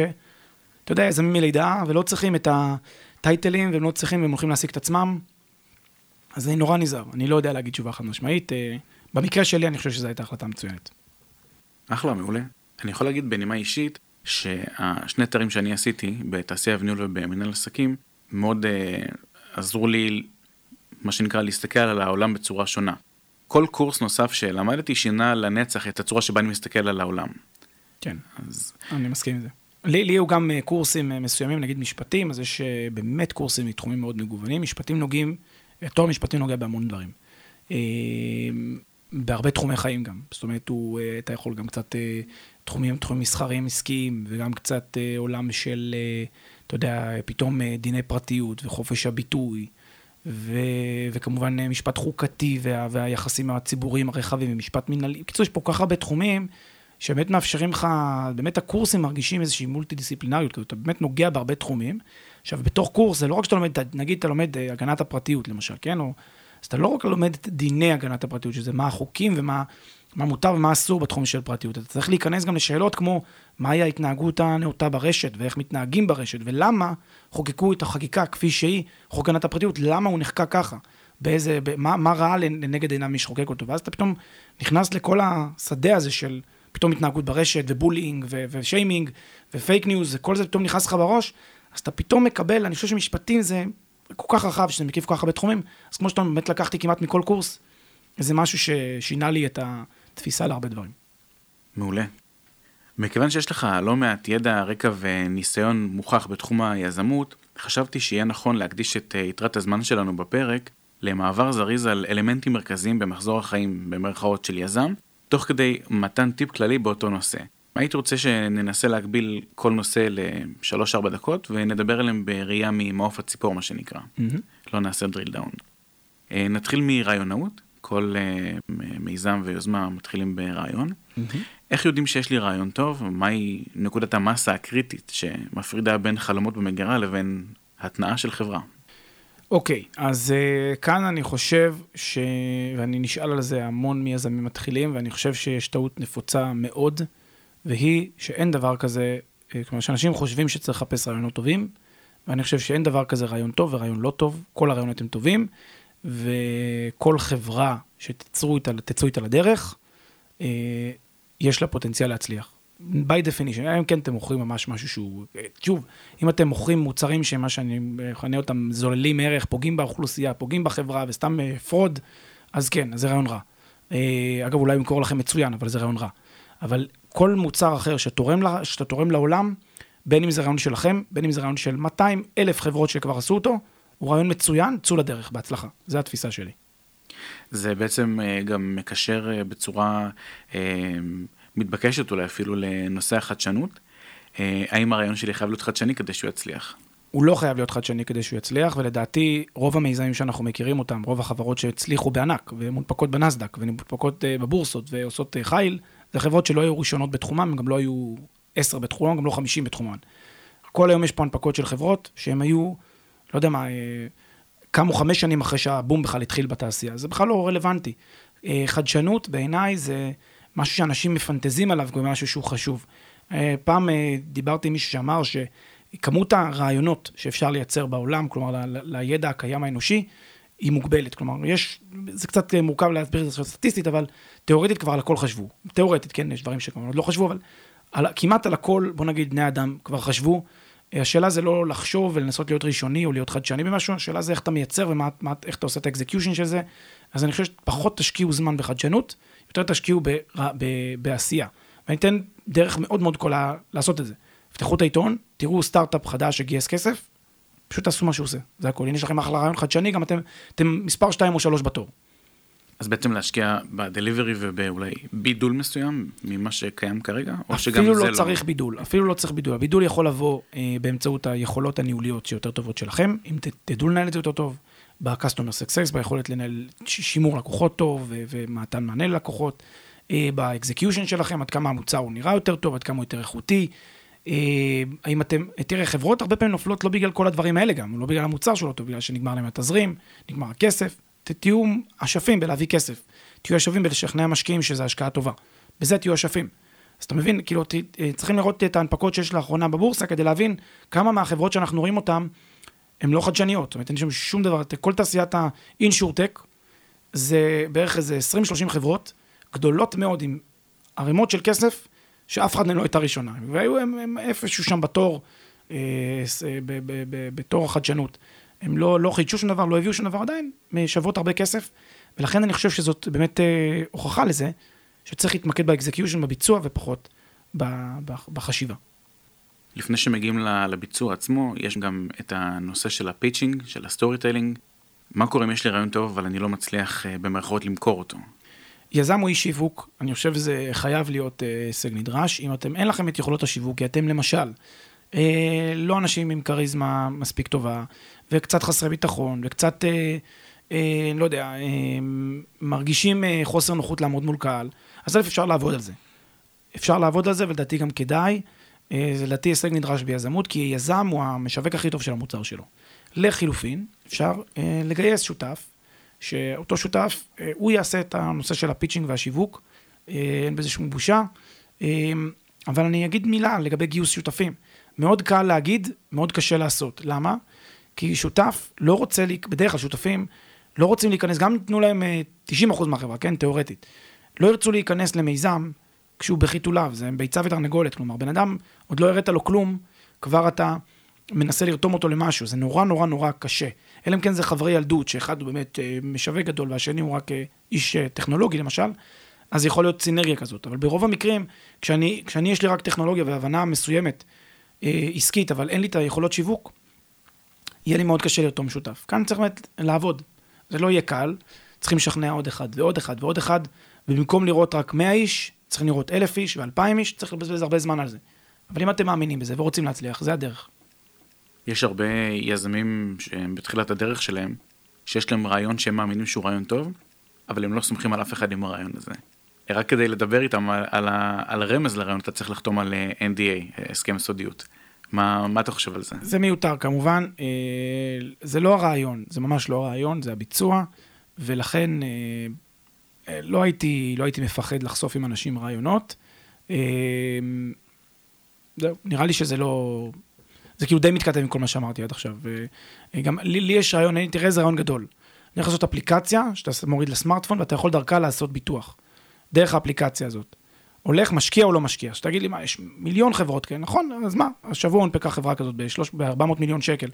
אתה יודע, יזמים מלידה, ולא צריכים את הטייטלים, והם לא צריכים, והם הולכים להשיג את עצמם. אז אני נורא נזהר, אני לא יודע להגיד תשובה חד משמעית. אה, במקרה שלי אני חושב שזו הייתה החלטה מצוינת. אחלה, מעולה. אני יכול להגיד בנימה אישית, שהשני תארים שאני עשיתי בתעשייה וניהול ובמנהל עסקים, מאוד uh, עזרו לי, מה שנקרא, להסתכל על העולם בצורה שונה. כל קורס נוסף שלמדתי שינה לנצח את הצורה שבה אני מסתכל על העולם. כן, אז... אני מסכים עם זה. לי, לי היו גם אה, קורסים מסוימים, נגיד משפטים, אז יש באמת קורסים מתחומים מאוד מגוונים. משפטים נוגעים תואר משפטי נוגע בהמון דברים. אה, בהרבה תחומי חיים גם. זאת אומרת, הוא, אה, אתה יכול גם קצת אה, תחומים, תחומים מסחריים עסקיים, וגם קצת עולם של, אתה יודע, פתאום דיני פרטיות וחופש הביטוי, ו, וכמובן משפט חוקתי וה, והיחסים הציבוריים הרחבים ומשפט מנהלי. בקיצור, יש פה כל כך הרבה תחומים שבאמת מאפשרים לך, באמת הקורסים מרגישים איזושהי מולטי דיסציפלינריות, אתה באמת נוגע בהרבה תחומים. עכשיו, בתוך קורס זה לא רק שאתה לומד, נגיד אתה לומד אה, הגנת הפרטיות למשל, כן? או, אז אתה לא רק לומד את דיני הגנת הפרטיות, שזה מה החוקים ומה מה מותר ומה אסור בתחום של פרטיות. אתה צריך להיכנס גם לשאלות כמו, מהי ההתנהגות הנאותה ברשת, ואיך מתנהגים ברשת, ולמה חוקקו את החקיקה כפי שהיא, חוק הגנת הפרטיות, למה הוא נחקק ככה? באיזה, מה, מה ראה לנגד עיניו מי שחוקק אותו? ואז אתה פתאום נכנס לכל השדה הזה של פתאום התנהגות ברשת, ו bullying, ושיימינג, ופייק ניוז, וכל זה פתאום נכנס לך בראש, אז אתה פתאום מקבל, אני חושב שמשפטים זה כל כך רחב, שזה מקיף כל כך הרבה תחומים, אז כמו שאתה באמת לקחתי כמעט מכל קורס, זה משהו ששינה לי את התפיסה להרבה דברים. מעולה. מכיוון שיש לך לא מעט ידע, רקע וניסיון מוכח בתחום היזמות, חשבתי שיהיה נכון להקדיש את אה, יתרת הזמן שלנו בפרק למעבר זריז על אלמנטים מרכזיים במחזור החיים במרכאות של יזם, תוך כדי מתן טיפ כללי באותו נושא. הייתי רוצה שננסה להגביל כל נושא ל-3-4 דקות ונדבר עליהם בראייה ממעוף הציפור מה שנקרא. Mm-hmm. לא נעשה דריל דאון. אה, נתחיל מרעיונאות, כל uh, מיזם ויוזמה מתחילים ברעיון. Mm-hmm. איך יודעים שיש לי רעיון טוב? מהי נקודת המסה הקריטית שמפרידה בין חלומות במגירה לבין התנאה של חברה? אוקיי, okay, אז uh, כאן אני חושב ש... ואני נשאל על זה המון מיזמים מתחילים, ואני חושב שיש טעות נפוצה מאוד. והיא שאין דבר כזה, אה, כלומר שאנשים חושבים שצריך לחפש רעיונות טובים, ואני חושב שאין דבר כזה רעיון טוב ורעיון לא טוב, כל הרעיונות הם טובים, וכל חברה שתצאו איתה, איתה לדרך, אה, יש לה פוטנציאל להצליח. By definition, אם כן אתם מוכרים ממש משהו שהוא, שוב, אם אתם מוכרים מוצרים שמה שאני מכנה אותם זוללים ערך, פוגעים באוכלוסייה, פוגעים בחברה וסתם fraud, אז כן, זה רעיון רע. אגב, אולי ימכור לכם מצוין, אבל זה רעיון רע. אבל כל מוצר אחר שתורם, שאתה תורם לעולם, בין אם זה רעיון שלכם, בין אם זה רעיון של 200 אלף חברות שכבר עשו אותו, הוא רעיון מצוין, צאו לדרך, בהצלחה. זו התפיסה שלי. זה בעצם גם מקשר בצורה מתבקשת אולי אפילו לנושא החדשנות. האם הרעיון שלי חייב להיות חדשני כדי שהוא יצליח? הוא לא חייב להיות חדשני כדי שהוא יצליח, ולדעתי רוב המיזמים שאנחנו מכירים אותם, רוב החברות שהצליחו בענק, ומונפקות בנסדק, ומונפקות בבורסות ועושות חיל, זה חברות שלא היו ראשונות בתחומם, הם גם לא היו עשר בתחומם, גם לא חמישים בתחומן. כל היום יש פה הנפקות של חברות שהם היו, לא יודע מה, קמו חמש שנים אחרי שהבום בכלל התחיל בתעשייה, זה בכלל לא רלוונטי. חדשנות בעיניי זה משהו שאנשים מפנטזים עליו כמשהו שהוא חשוב. פעם דיברתי עם מישהו שאמר שכמות הרעיונות שאפשר לייצר בעולם, כלומר לידע הקיים האנושי, היא מוגבלת. כלומר, יש, זה קצת מורכב להסביר את זה סטטיסטית, אבל תיאורטית כבר על הכל חשבו. תיאורטית, כן, יש דברים שכבר עוד לא חשבו, אבל על, כמעט על הכל, בוא נגיד, בני אדם כבר חשבו. השאלה זה לא לחשוב ולנסות להיות ראשוני או להיות חדשני במשהו, השאלה זה איך אתה מייצר ואיך אתה עושה את האקזקיושן של זה. אז אני חושב שפחות תשקיעו זמן בחדשנות, יותר תשקיעו ב, ב, ב, בעשייה. ואני אתן דרך מאוד מאוד קולה לעשות את זה. פתחו את העיתון, תראו סטארט-אפ חדש שגייס כסף, פשוט תעשו מה שהוא עושה, זה הכל. הנה יש לכם אחלה רעיון חדשני, גם אתם, אתם מספר 2 או 3 בתור. אז בעצם להשקיע בדליברי ובאולי בידול מסוים ממה שקיים כרגע? או שגם זה לא... אפילו לא צריך בידול, אפילו לא צריך בידול. הבידול יכול לבוא אה, באמצעות היכולות הניהוליות שיותר טובות שלכם, אם ת, תדעו לנהל את זה יותר טוב, ב-customer success, ביכולת לנהל שימור לקוחות טוב ומתן מענה ללקוחות, אה, באקזקיושן שלכם, עד כמה המוצר הוא נראה יותר טוב, עד כמה הוא יותר איכותי. אה, האם אתם, תראה, חברות הרבה פעמים נופלות לא בגלל כל הדברים האלה גם, לא בגלל המוצר שלו טוב, בגלל שנגמר להם התזרים, נגמר הכסף. תהיו אשפים בלהביא כסף. תהיו אשפים בלשכנע משקיעים שזו השקעה טובה. בזה תהיו אשפים. אז אתה מבין, כאילו, צריכים לראות את ההנפקות שיש לאחרונה בבורסה כדי להבין כמה מהחברות שאנחנו רואים אותן, הן לא חדשניות. זאת אומרת, אין שם שום דבר, כל תעשיית האינשורטק, זה בערך איזה 20-30 חברות, גדולות מאוד, עם ערימות של כסף, שאף אחד מהן לא הייתה ראשונה. והיו הם, הם איפשהו שם בתור, אה, ב, ב, ב, בתור החדשנות. הם לא, לא חידשו שום דבר, לא הביאו שום דבר עדיין, שוות הרבה כסף, ולכן אני חושב שזאת באמת אה, הוכחה לזה, שצריך להתמקד ב execution, בביצוע, ופחות בחשיבה. לפני שמגיעים לביצוע עצמו, יש גם את הנושא של ה pitching, של ה storytelling. מה קורה אם יש לי רעיון טוב, אבל אני לא מצליח אה, במרכאות למכור אותו? יזם הוא איש שיווק, אני חושב שזה חייב להיות אה, הישג נדרש. אם אתם, אין לכם את יכולות השיווק, כי אתם למשל, אה, לא אנשים עם כריזמה מספיק טובה, וקצת חסרי ביטחון, וקצת, אה, אה, לא יודע, אה, מרגישים אה, חוסר נוחות לעמוד מול קהל, אז אלף אפשר לעבוד על זה. אפשר לעבוד על זה, ולדעתי גם כדאי. אה, זה לדעתי הישג נדרש ביזמות, כי יזם הוא המשווק הכי טוב של המוצר שלו. לחילופין, אפשר אה, לגייס שותף, שאותו שותף, אה, הוא יעשה את הנושא של הפיצ'ינג והשיווק, אה, אין בזה שום בושה. אה, אבל אני אגיד מילה לגבי גיוס שותפים. מאוד קל להגיד, מאוד קשה לעשות. למה? כי שותף לא רוצה, בדרך כלל שותפים לא רוצים להיכנס, גם תנו להם 90% מהחברה, כן, תיאורטית. לא ירצו להיכנס למיזם כשהוא בחיתוליו, זה ביצה ותרנגולת, כלומר, בן אדם, עוד לא הראת לו כלום, כבר אתה מנסה לרתום אותו למשהו, זה נורא נורא נורא קשה. אלא אם כן זה חברי ילדות, שאחד הוא באמת אה, משווק גדול והשני הוא רק אה, איש אה, טכנולוגי למשל, אז יכול להיות סינרגיה כזאת. אבל ברוב המקרים, כשאני, כשאני יש לי רק טכנולוגיה והבנה מסוימת אה, עסקית, אבל אין לי את היכולות שיווק, יהיה לי מאוד קשה לרתום שותף. כאן צריך באמת לעבוד. זה לא יהיה קל, צריכים לשכנע עוד אחד ועוד אחד ועוד אחד, ובמקום לראות רק 100 איש, צריכים לראות 1,000 איש ו-2,000 איש, צריך לבזבז הרבה זמן על זה. אבל אם אתם מאמינים בזה ורוצים להצליח, זה הדרך. יש הרבה יזמים שהם בתחילת הדרך שלהם, שיש להם רעיון שהם מאמינים שהוא רעיון טוב, אבל הם לא סומכים על אף אחד עם הרעיון הזה. רק כדי לדבר איתם על, על, על הרמז לרעיון, אתה צריך לחתום על אה, NDA, הסכם סודיות. מה, מה אתה חושב על זה? זה מיותר כמובן, אה, זה לא הרעיון, זה ממש לא הרעיון, זה הביצוע, ולכן אה, לא הייתי, לא הייתי מפחד לחשוף עם אנשים רעיונות. זהו, נראה לי שזה לא... זה כאילו די מתכתב עם כל מה שאמרתי עד עכשיו. וגם לי, לי יש רעיון, תראה איזה רעיון גדול. אני יכול לעשות אפליקציה שאתה מוריד לסמארטפון ואתה יכול דרכה לעשות ביטוח. דרך האפליקציה הזאת. הולך, משקיע או לא משקיע. שתגיד לי, מה, יש מיליון חברות כאלה, נכון, אז מה? השבוע הונפקה חברה כזאת ב-400 מיליון שקל,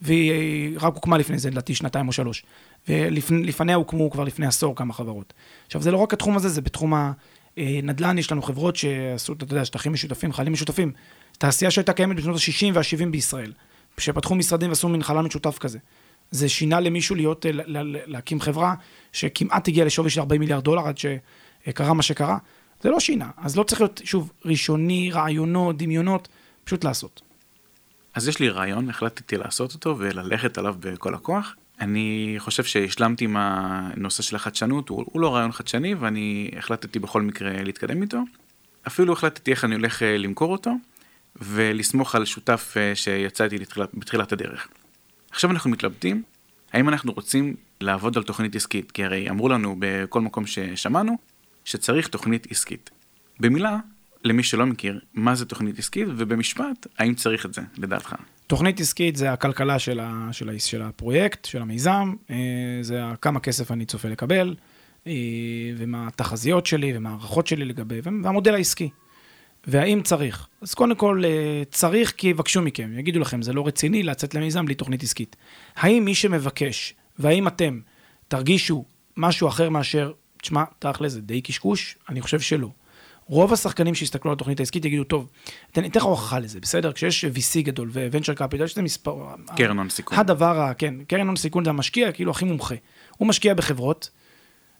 והיא רק הוקמה לפני זה, לדעתי, שנתיים או שלוש. ולפניה הוקמו כבר לפני עשור כמה חברות. עכשיו, זה לא רק התחום הזה, זה בתחום הנדל"ן, יש לנו חברות שעשו, אתה יודע, שטחים משותפים, חיילים משותפים. תעשייה שהייתה קיימת בשנות ה-60 וה-70 בישראל, שפתחו משרדים ועשו מין חלל משותף כזה. זה שינה למישהו להיות, להקים חברה שכמעט הגיעה לשווי של 40 מיליארד דולר עד שקרה מה שקרה. זה לא שינה. אז לא צריך להיות, שוב, ראשוני, רעיונות, דמיונות, פשוט לעשות. אז יש לי רעיון, החלטתי לעשות אותו וללכת עליו בכל הכוח. אני חושב שהשלמתי עם הנושא של החדשנות, הוא, הוא לא רעיון חדשני ואני החלטתי בכל מקרה להתקדם איתו. אפילו החלטתי איך אני הולך אה, למכור אותו ולסמוך על שותף אה, שיצא איתי לתחילת, בתחילת הדרך. עכשיו אנחנו מתלבטים, האם אנחנו רוצים לעבוד על תוכנית עסקית, כי הרי אמרו לנו בכל מקום ששמענו, שצריך תוכנית עסקית. במילה, למי שלא מכיר, מה זה תוכנית עסקית, ובמשפט, האם צריך את זה, לדעתך? תוכנית עסקית זה הכלכלה של, ה, של, ה, של הפרויקט, של המיזם, אה, זה כמה כסף אני צופה לקבל, אה, ומה התחזיות שלי, ומה הערכות שלי לגבי, והמודל העסקי. והאם צריך? אז קודם כל, אה, צריך כי יבקשו מכם, יגידו לכם, זה לא רציני לצאת למיזם בלי תוכנית עסקית. האם מי שמבקש, והאם אתם תרגישו משהו אחר מאשר תשמע, תכל'ס זה די קשקוש, אני חושב שלא. רוב השחקנים שיסתכלו על התוכנית העסקית יגידו, טוב, אני אתן לך הוכחה לזה, בסדר? כשיש VC גדול ו-Venture Capital, יש את המספר... קרן הון סיכון. הדבר, כן, קרן הון סיכון זה המשקיע, כאילו הכי מומחה. הוא משקיע בחברות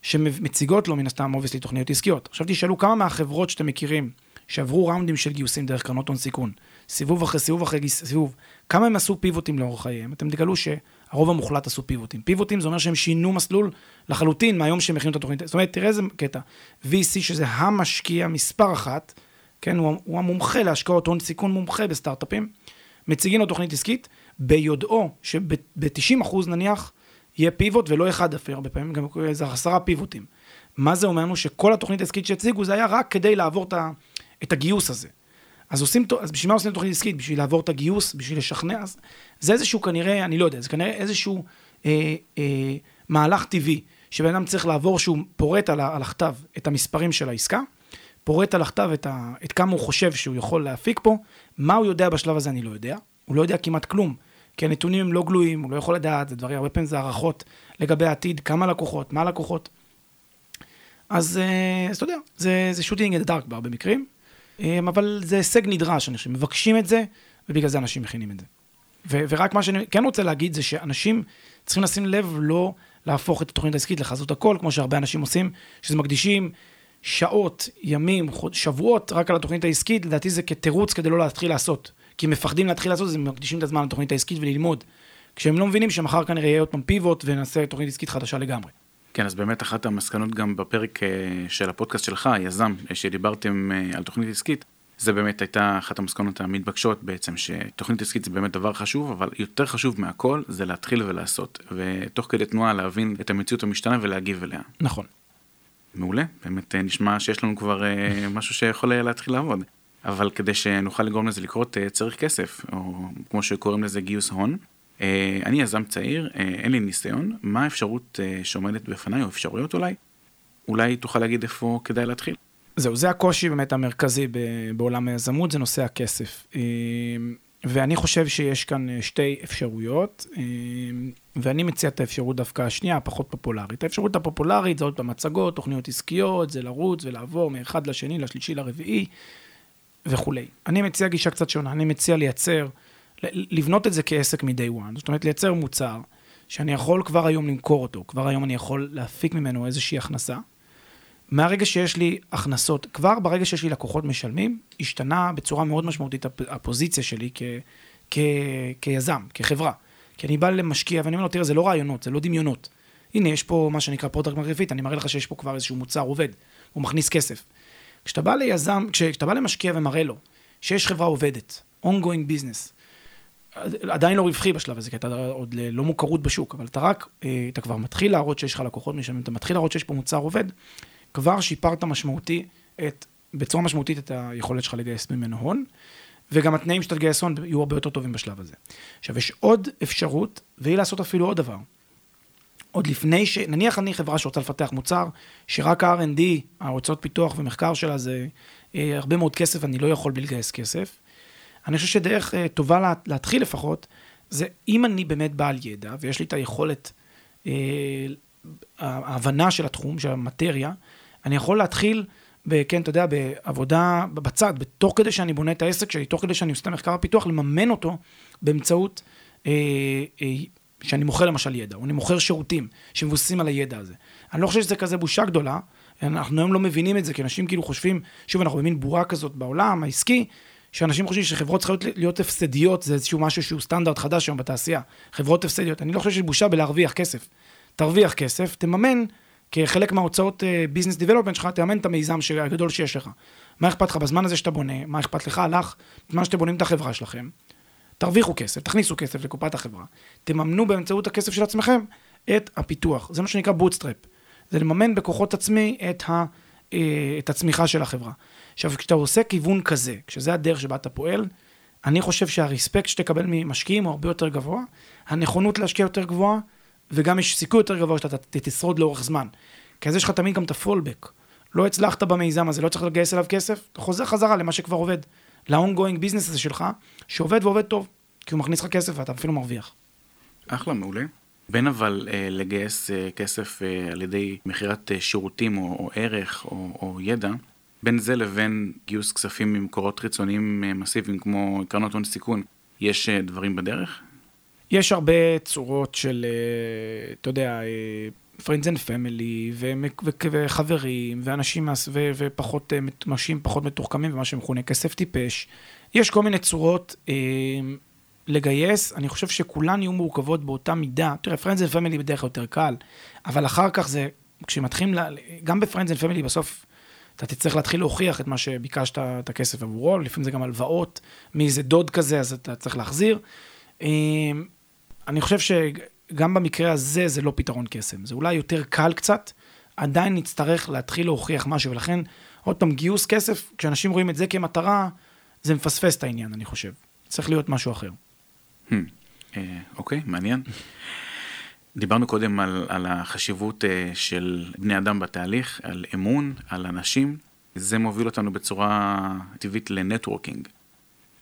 שמציגות לו מן הסתם, obviously, תוכניות עסקיות. עכשיו תשאלו כמה מהחברות שאתם מכירים, שעברו ראונדים של גיוסים דרך קרנות הון סיכון, סיבוב אחרי סיבוב אחרי סיבוב, כמה הם עשו פיבוטים לאורך חייהם, אתם תגלו שהרוב המוחלט עשו פיבוטים. פיבוטים זה אומר שהם שינו מסלול לחלוטין מהיום שהם הכינו את התוכנית. זאת אומרת, תראה איזה קטע. VC, שזה המשקיע מספר אחת, כן, הוא, הוא המומחה להשקעות הון סיכון מומחה בסטארט-אפים, מציגים לו תוכנית עסקית, ביודעו שב-90% נניח יהיה פיבוט ולא אחד אפילו, הרבה פעמים גם איזה עשרה פיבוטים. מה זה אומר לנו? שכל התוכנית העסקית שהציגו זה היה רק כדי לעבור את הגיוס הזה. אז עושים, אז בשביל מה עושים תוכנית עסקית? בשביל לעבור את הגיוס, בשביל לשכנע? אז זה איזשהו כנראה, אני לא יודע, זה כנראה איזשהו אה, אה, מהלך טבעי, שבן אדם צריך לעבור שהוא פורט על, על הכתב את המספרים של העסקה, פורט על הכתב את, ה, את כמה הוא חושב שהוא יכול להפיק פה, מה הוא יודע בשלב הזה אני לא יודע, הוא לא יודע כמעט כלום, כי הנתונים הם לא גלויים, הוא לא יכול לדעת, זה דברים, הרבה פעמים זה הערכות לגבי העתיד, כמה לקוחות, מה לקוחות. אז, אה, אתה יודע, זה, שוטינג את דארק בהרבה מקרים, אבל זה הישג נדרש, אני חושב, מבקשים את זה, ובגלל זה אנשים מכינים את זה. ו- ורק מה שאני כן רוצה להגיד זה שאנשים צריכים לשים לב לא להפוך את התוכנית העסקית לחזות הכל, כמו שהרבה אנשים עושים, שזה מקדישים שעות, ימים, שבועות רק על התוכנית העסקית, לדעתי זה כתירוץ כדי לא להתחיל לעשות. כי הם מפחדים להתחיל לעשות, אז הם מקדישים את הזמן לתוכנית העסקית וללמוד. כשהם לא מבינים שמחר כנראה יהיה עוד פעם פיבוט ונעשה תוכנית עסקית חדשה לגמרי. כן, אז באמת אחת המסקנות גם בפרק אה, של הפודקאסט שלך, היזם, אה, שדיברתם אה, על תוכנית עסקית, זה באמת הייתה אחת המסקנות המתבקשות בעצם, שתוכנית עסקית זה באמת דבר חשוב, אבל יותר חשוב מהכל זה להתחיל ולעשות, ותוך כדי תנועה להבין את המציאות המשתנה ולהגיב אליה. נכון. מעולה, באמת נשמע שיש לנו כבר משהו שיכול להתחיל לעבוד. אבל כדי שנוכל לגרום לזה לקרות צריך כסף, או כמו שקוראים לזה גיוס הון. אה, אני יזם צעיר, אה, אין לי ניסיון, מה האפשרות אה, שעומדת בפניי, או אפשרויות אולי? אולי תוכל להגיד איפה כדאי להתחיל. זהו, זה הקושי באמת המרכזי בעולם היזמות, זה נושא הכסף. ואני חושב שיש כאן שתי אפשרויות, ואני מציע את האפשרות דווקא השנייה, הפחות פופולרית. האפשרות הפופולרית זה עוד פעם הצגות, תוכניות עסקיות, זה לרוץ ולעבור מאחד לשני, לשלישי, לרביעי וכולי. אני מציע גישה קצת שונה, אני מציע לייצר לבנות את זה כעסק מ-day one, זאת אומרת לייצר מוצר שאני יכול כבר היום למכור אותו, כבר היום אני יכול להפיק ממנו איזושהי הכנסה. מהרגע שיש לי הכנסות, כבר ברגע שיש לי לקוחות משלמים, השתנה בצורה מאוד משמעותית הפוזיציה שלי כ, כ, כיזם, כחברה. כי אני בא למשקיע ואני אומר לו, תראה, זה לא רעיונות, זה לא דמיונות. הנה, יש פה מה שנקרא product market fit, אני מראה לך שיש פה כבר איזשהו מוצר עובד, הוא מכניס כסף. כשאתה בא ליזם, כשאתה בא למשקיע ומראה לו שיש חברה עובדת, ongoing business, עדיין לא רווחי בשלב הזה, כי אתה עוד לא מוכרות בשוק, אבל אתה רק, אה, אתה כבר מתחיל להראות שיש לך לקוחות משלמים, אתה מתחיל להראות שיש פה מוצר עובד, כבר שיפרת משמעותי, את, בצורה משמעותית את היכולת שלך לגייס ממנו הון, וגם התנאים שאתה תגייס הון יהיו הרבה יותר טובים בשלב הזה. עכשיו, יש עוד אפשרות, והיא לעשות אפילו עוד דבר. עוד לפני ש... נניח אני חברה שרוצה לפתח מוצר, שרק ה-R&D, ההוצאות פיתוח ומחקר שלה זה אה, הרבה מאוד כסף, אני לא יכול בלי לגייס כסף. אני חושב שדרך אה, טובה לה, להתחיל לפחות, זה אם אני באמת בעל ידע, ויש לי את היכולת, אה, ההבנה של התחום, של המטריה, אני יכול להתחיל, ב, כן, אתה יודע, בעבודה בצד, תוך כדי שאני בונה את העסק שלי, תוך כדי שאני עושה את המחקר הפיתוח, לממן אותו באמצעות, אה, אה, שאני מוכר למשל ידע, או אני מוכר שירותים שמבוססים על הידע הזה. אני לא חושב שזה כזה בושה גדולה, אנחנו היום לא מבינים את זה, כי אנשים כאילו חושבים, שוב, אנחנו במין בועה כזאת בעולם העסקי, שאנשים חושבים שחברות צריכות להיות הפסדיות, זה איזשהו משהו שהוא סטנדרט חדש היום בתעשייה. חברות הפסדיות. אני לא חושב שיש בושה בלהרוויח כסף. תרוויח כסף, תממן כחלק מההוצאות business uh, development שלך, תממן את המיזם הגדול שיש לך. מה אכפת לך בזמן הזה שאתה בונה, מה אכפת לך, לך, בזמן שאתם בונים את החברה שלכם. תרוויחו כסף, תכניסו כסף לקופת החברה, תממנו באמצעות הכסף של עצמכם את הפיתוח. זה מה שנקרא bootstrap. זה לממן בכוחות עצמי את, ה, אה, את הצמיחה של החברה. עכשיו, כשאתה עושה כיוון כזה, כשזה הדרך שבה אתה פועל, אני חושב שהריספקט שתקבל ממשקיעים הוא הרבה יותר גבוה, הנכונות להשקיע יותר גבוהה, וגם יש סיכוי יותר גבוה שאתה תשרוד לאורך זמן. כי אז יש לך תמיד גם את הפולבק. לא הצלחת במיזם הזה, לא צריך לגייס אליו כסף, אתה חוזר חזרה למה שכבר עובד. ל-ongoing business הזה שלך, שעובד ועובד טוב, כי הוא מכניס לך כסף ואתה אפילו מרוויח. אחלה, מעולה. בין אבל אה, לגייס אה, כסף אה, על ידי מכירת שירותים או, או ערך או, או ידע, בין זה לבין גיוס כספים ממקורות חיצוניים מסיביים כמו קרנות הון סיכון, יש דברים בדרך? יש הרבה צורות של, אתה יודע, friends and family, וחברים, ואנשים, ופחות, אנשים פחות מתוחכמים, ומה שמכונה כסף טיפש. יש כל מיני צורות לגייס, אני חושב שכולן יהיו מורכבות באותה מידה. תראה, friends and family בדרך כלל יותר קל, אבל אחר כך זה, כשמתחילים, גם ב-friends and family בסוף אתה תצטרך להתחיל להוכיח את מה שביקשת את הכסף עבורו, לפעמים זה גם הלוואות, מאיזה דוד כזה, אז אתה צריך להחזיר. אמ, אני חושב שגם במקרה הזה זה לא פתרון קסם, זה אולי יותר קל קצת, עדיין נצטרך להתחיל להוכיח משהו, ולכן, עוד פעם, גיוס כסף, כשאנשים רואים את זה כמטרה, זה מפספס את העניין, אני חושב. צריך להיות משהו אחר. Hmm. אה, אוקיי, מעניין. דיברנו קודם על, על החשיבות uh, של בני אדם בתהליך, על אמון, על אנשים. זה מוביל אותנו בצורה טבעית לנטוורקינג.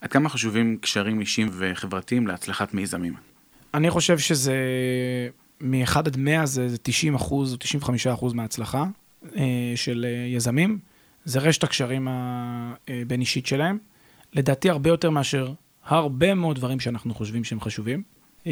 עד כמה חשובים קשרים אישיים וחברתיים להצלחת מיזמים? אני חושב שזה מ-1 עד 100 זה, זה 90 אחוז או 95 אחוז מההצלחה uh, של יזמים. זה רשת הקשרים הבין אישית שלהם. לדעתי הרבה יותר מאשר הרבה מאוד דברים שאנחנו חושבים שהם חשובים. Uh,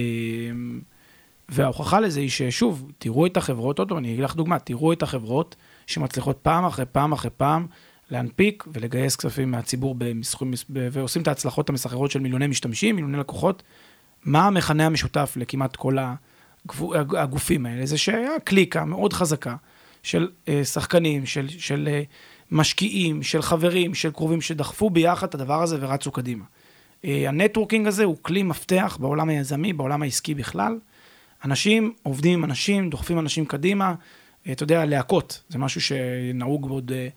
וההוכחה לזה היא ששוב, תראו את החברות, עוד פעם, אני אגיד לך דוגמה, תראו את החברות שמצליחות פעם אחרי פעם אחרי פעם להנפיק ולגייס כספים מהציבור במסכום, ועושים את ההצלחות המסחררות של מיליוני משתמשים, מיליוני לקוחות. מה המכנה המשותף לכמעט כל הגופים האלה? זה שהיה קליקה מאוד חזקה של אה, שחקנים, של, של אה, משקיעים, של חברים, של קרובים שדחפו ביחד את הדבר הזה ורצו קדימה. אה, ה networking הזה הוא כלי מפתח בעולם היזמי, בעולם העסקי בכלל. אנשים עובדים עם אנשים, דוחפים אנשים קדימה. אה, אתה יודע, להקות, זה משהו שנהוג עוד אה,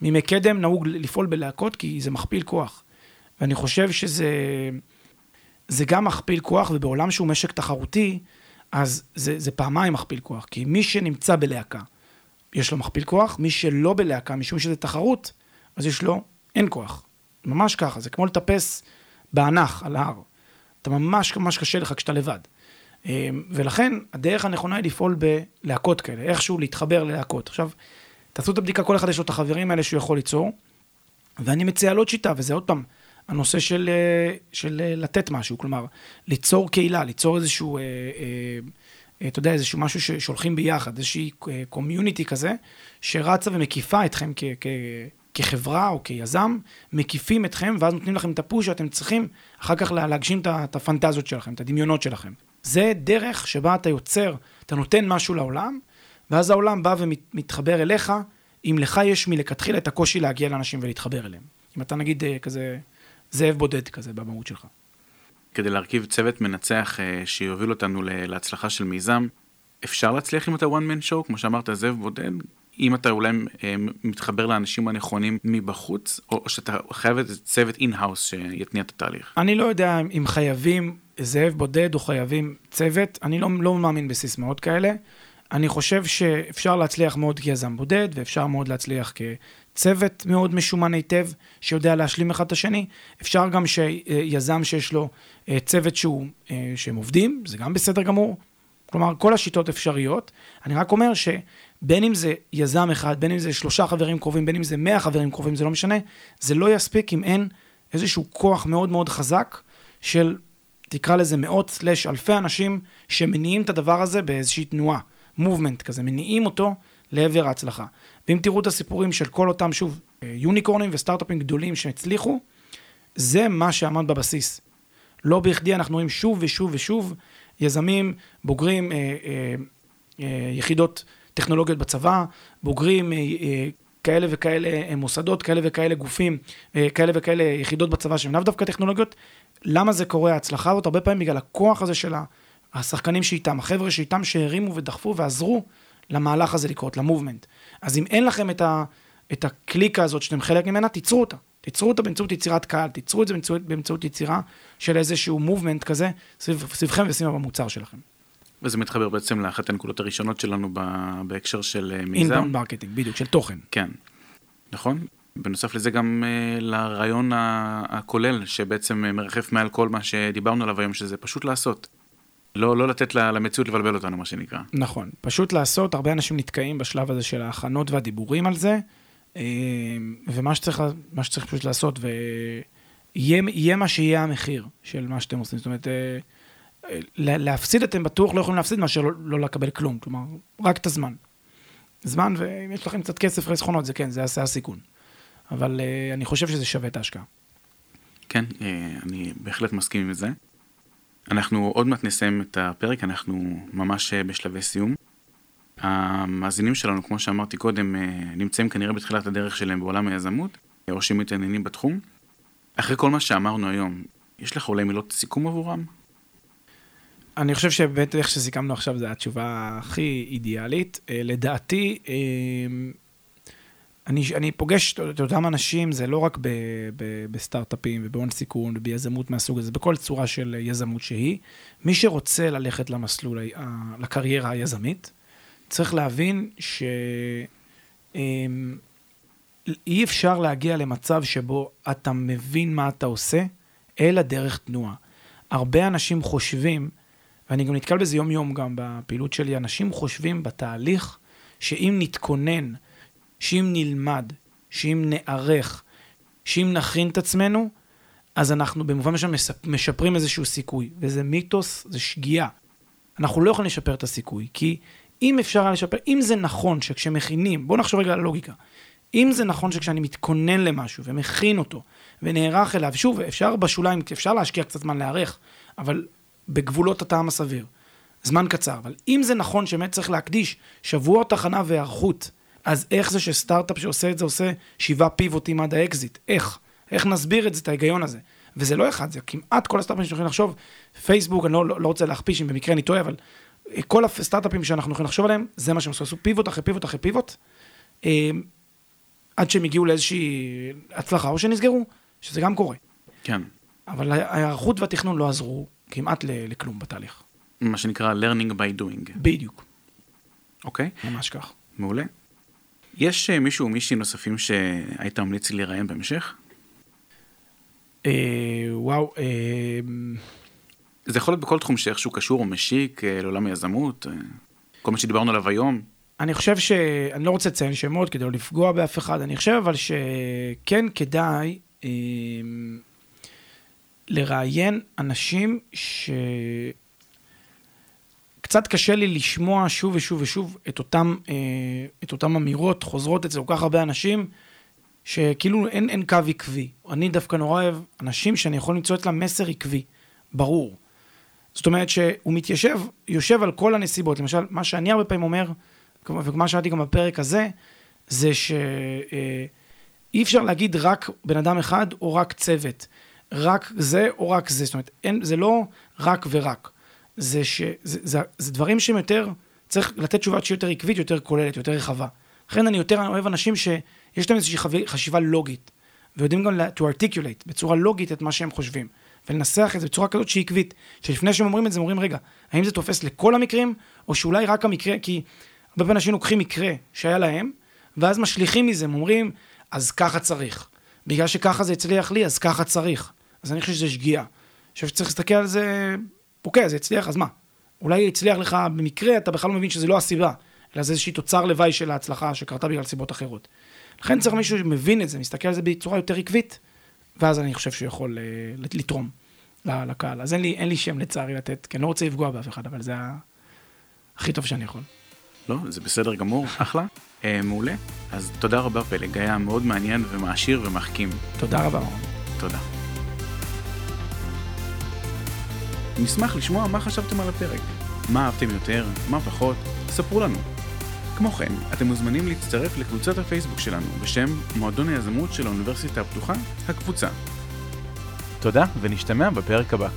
מימי קדם, נהוג לפעול בלהקות, כי זה מכפיל כוח. ואני חושב שזה זה גם מכפיל כוח, ובעולם שהוא משק תחרותי, אז זה, זה פעמיים מכפיל כוח. כי מי שנמצא בלהקה, יש לו מכפיל כוח, מי שלא בלהקה, משום שזה תחרות, אז יש לו אין כוח. ממש ככה, זה כמו לטפס באנח על ההר. אתה ממש ממש קשה לך כשאתה לבד. אמ, ולכן הדרך הנכונה היא לפעול בלהקות כאלה, איכשהו להתחבר ללהקות. עכשיו, תעשו את הבדיקה, כל אחד יש לו את החברים האלה שהוא יכול ליצור, ואני מציע על עוד שיטה, וזה עוד פעם, הנושא של, אה, של אה, לתת משהו, כלומר, ליצור קהילה, ליצור איזשהו, אה, אה, אתה יודע, איזשהו משהו שהולכים ביחד, איזושהי קומיוניטי כזה, שרצה ומקיפה אתכם כ, כ, כחברה או כיזם, מקיפים אתכם, ואז נותנים לכם את הפוש שאתם צריכים אחר כך להגשים את הפנטזיות שלכם, את הדמיונות שלכם. זה דרך שבה אתה יוצר, אתה נותן משהו לעולם, ואז העולם בא ומתחבר אליך, אם לך יש מלכתחילה את הקושי להגיע לאנשים ולהתחבר אליהם. אם אתה נגיד אה, כזה זאב בודד כזה במהות שלך. כדי להרכיב צוות מנצח אה, שיוביל אותנו להצלחה של מיזם, אפשר להצליח עם את ה-one man show, כמו שאמרת, זאב בודד? אם אתה אולי אה, מתחבר לאנשים הנכונים מבחוץ, או שאתה חייב איזה צוות in-house שיתניע את התהליך? אני לא יודע אם חייבים זאב בודד או חייבים צוות, אני לא, לא מאמין בסיסמאות כאלה. אני חושב שאפשר להצליח מאוד כיזם בודד, ואפשר מאוד להצליח כצוות מאוד משומן היטב, שיודע להשלים אחד את השני. אפשר גם שיזם שיש לו אה, צוות שהוא, אה, שהם עובדים, זה גם בסדר גמור. כלומר, כל השיטות אפשריות. אני רק אומר שבין אם זה יזם אחד, בין אם זה שלושה חברים קרובים, בין אם זה מאה חברים קרובים, זה לא משנה, זה לא יספיק אם אין איזשהו כוח מאוד מאוד חזק של, תקרא לזה מאות סלש אלפי אנשים שמניעים את הדבר הזה באיזושהי תנועה, מובמנט כזה, מניעים אותו לעבר ההצלחה. ואם תראו את הסיפורים של כל אותם, שוב, יוניקורנים וסטארט-אפים גדולים שהצליחו, זה מה שעמד בבסיס. לא בכדי אנחנו רואים שוב ושוב ושוב יזמים, בוגרים אה, אה, אה, יחידות טכנולוגיות בצבא, בוגרים אה, אה, כאלה וכאלה אה, מוסדות, כאלה וכאלה גופים, כאלה וכאלה יחידות בצבא שהן לאו דווקא טכנולוגיות. למה זה קורה, ההצלחה הזאת? הרבה פעמים בגלל הכוח הזה של השחקנים שאיתם, החבר'ה שאיתם שהרימו ודחפו ועזרו למהלך הזה לקרות, ל movement. אז אם אין לכם את, ה, את הקליקה הזאת שאתם חלק ממנה, תיצרו אותה. תיצרו אותה באמצעות יצירת קהל, תיצרו את זה באמצעות, באמצעות יצירה של איזשהו movement כזה סביב, סביבכם וסביב המוצר שלכם. וזה מתחבר בעצם לאחת הנקודות הראשונות שלנו בהקשר של אה, מיזם. inbound marketing, בדיוק, של תוכן. כן, נכון. בנוסף לזה גם אה, לרעיון הכולל שבעצם מרחף מעל כל מה שדיברנו עליו היום, שזה פשוט לעשות. לא, לא לתת למציאות לבלבל אותנו, מה שנקרא. נכון, פשוט לעשות, הרבה אנשים נתקעים בשלב הזה של ההכנות והדיבורים על זה, אה, ומה שצריך, מה שצריך פשוט לעשות, ויהיה מה שיהיה המחיר של מה שאתם עושים. זאת אומרת, אה, להפסיד אתם בטוח לא יכולים להפסיד מאשר לא, לא לקבל כלום, כלומר, רק את הזמן. זמן, ואם יש לכם קצת כסף חסכונות, זה כן, זה יעשה הסיכון. אבל uh, אני חושב שזה שווה את ההשקעה. כן, אני בהחלט מסכים עם זה. אנחנו עוד מעט נסיים את הפרק, אנחנו ממש בשלבי סיום. המאזינים שלנו, כמו שאמרתי קודם, אה, נמצאים כנראה בתחילת הדרך שלהם בעולם היזמות, או שמתעניינים בתחום. אחרי כל מה שאמרנו היום, יש לך אולי מילות סיכום עבורם? אני חושב שבאמת איך שסיכמנו עכשיו זו התשובה הכי אידיאלית. אה, לדעתי, אה, אני, אני פוגש את אותם אנשים, זה לא רק ב, ב, בסטארט-אפים ובהון סיכון וביזמות מהסוג הזה, בכל צורה של יזמות שהיא. מי שרוצה ללכת למסלול, לקריירה היזמית, צריך להבין שאי אמ, אפשר להגיע למצב שבו אתה מבין מה אתה עושה, אלא דרך תנועה. הרבה אנשים חושבים, ואני גם נתקל בזה יום-יום גם בפעילות שלי, אנשים חושבים בתהליך שאם נתכונן, שאם נלמד, שאם נערך, שאם נכין את עצמנו, אז אנחנו במובן מסוים משפרים איזשהו סיכוי. וזה מיתוס, זה שגיאה. אנחנו לא יכולים לשפר את הסיכוי, כי אם אפשר היה לשפר, אם זה נכון שכשמכינים, בואו נחשוב רגע על הלוגיקה. אם זה נכון שכשאני מתכונן למשהו ומכין אותו ונערך אליו, שוב, אפשר בשוליים, אפשר להשקיע קצת זמן להיערך, אבל בגבולות הטעם הסביר. זמן קצר. אבל אם זה נכון שבאמת צריך להקדיש שבוע הכנה והיערכות, אז איך זה שסטארט-אפ שעושה את זה עושה שבעה פיבוטים עד האקזיט? איך? איך נסביר את זה, את ההיגיון הזה? וזה לא אחד, זה כמעט כל הסטארט-אפים שיכולים לחשוב, פייסבוק, אני לא, לא, לא רוצה להכפיש אם במקרה אני טועה, אבל כל הסטארט-אפים שאנחנו יכולים לחשוב עליהם, זה מה שהם עשו, עשו פיבוט אחרי פיבוט אחרי פיבוט, אה, עד שהם הגיעו לאיזושהי הצלחה, או שנסגרו, שזה גם קורה. כן. אבל ההיערכות והתכנון לא עזרו כמעט לכלום בתהליך. מה שנקרא learning by doing. בדיוק. אוקיי. ממש כך. מעולה. יש אה, מישהו או מישהי נוספים שהיית ממליץ לי לראיין בהמשך? אה, וואו, אה... זה יכול להיות בכל תחום שאיכשהו קשור או משיק אה, לעולם היזמות, אה, כל מה שדיברנו עליו היום. אני חושב ש... אני לא רוצה לציין שמות כדי לא לפגוע באף אחד, אני חושב אבל שכן כדאי אה, לראיין אנשים ש... קצת קשה לי לשמוע שוב ושוב ושוב את אותם, אה, את אותם אמירות חוזרות אצל כל כך הרבה אנשים, שכאילו אין, אין קו עקבי. אני דווקא נורא אוהב אנשים שאני יכול למצוא אצלם מסר עקבי, ברור. זאת אומרת שהוא מתיישב, יושב על כל הנסיבות. למשל, מה שאני הרבה פעמים אומר, ומה שאמרתי גם בפרק הזה, זה שאי אה, אפשר להגיד רק בן אדם אחד או רק צוות. רק זה או רק זה. זאת אומרת, אין, זה לא רק ורק. זה, ש, זה, זה, זה דברים שהם יותר, צריך לתת תשובה שהיא יותר עקבית, יותר כוללת, יותר רחבה. לכן אני יותר אוהב אנשים שיש להם איזושהי חשיבה לוגית, ויודעים גם to articulate בצורה לוגית את מה שהם חושבים, ולנסח את זה בצורה כזאת שהיא עקבית, שלפני שהם אומרים את זה, הם אומרים, רגע, האם זה תופס לכל המקרים, או שאולי רק המקרה, כי הרבה פעמים אנשים לוקחים מקרה שהיה להם, ואז משליכים מזה, הם אומרים, אז ככה צריך. בגלל שככה זה הצליח לי, אז ככה צריך. אז אני חושב שזה שגיאה. אני חושב שצריך להסתכל על זה, אוקיי, זה הצליח, אז מה? אולי הצליח לך במקרה, אתה בכלל לא מבין שזה לא הסיבה, אלא זה איזושהי תוצר לוואי של ההצלחה שקרתה בגלל סיבות אחרות. לכן צריך מישהו שמבין את זה, מסתכל על זה בצורה יותר עקבית, ואז אני חושב שהוא יכול uh, לתרום לקהל. אז אין לי, אין לי שם לצערי לתת, כי אני לא רוצה לפגוע באף אחד, אבל זה הכי טוב שאני יכול. לא, זה בסדר גמור, אחלה. אה, מעולה. אז תודה רבה פלג, היה מאוד מעניין ומעשיר ומחכים. תודה רבה, תודה. נשמח לשמוע מה חשבתם על הפרק. מה אהבתם יותר, מה פחות, ספרו לנו. כמו כן, אתם מוזמנים להצטרף לקבוצת הפייסבוק שלנו בשם מועדון היזמות של האוניברסיטה הפתוחה, הקבוצה. תודה ונשתמע בפרק הבא.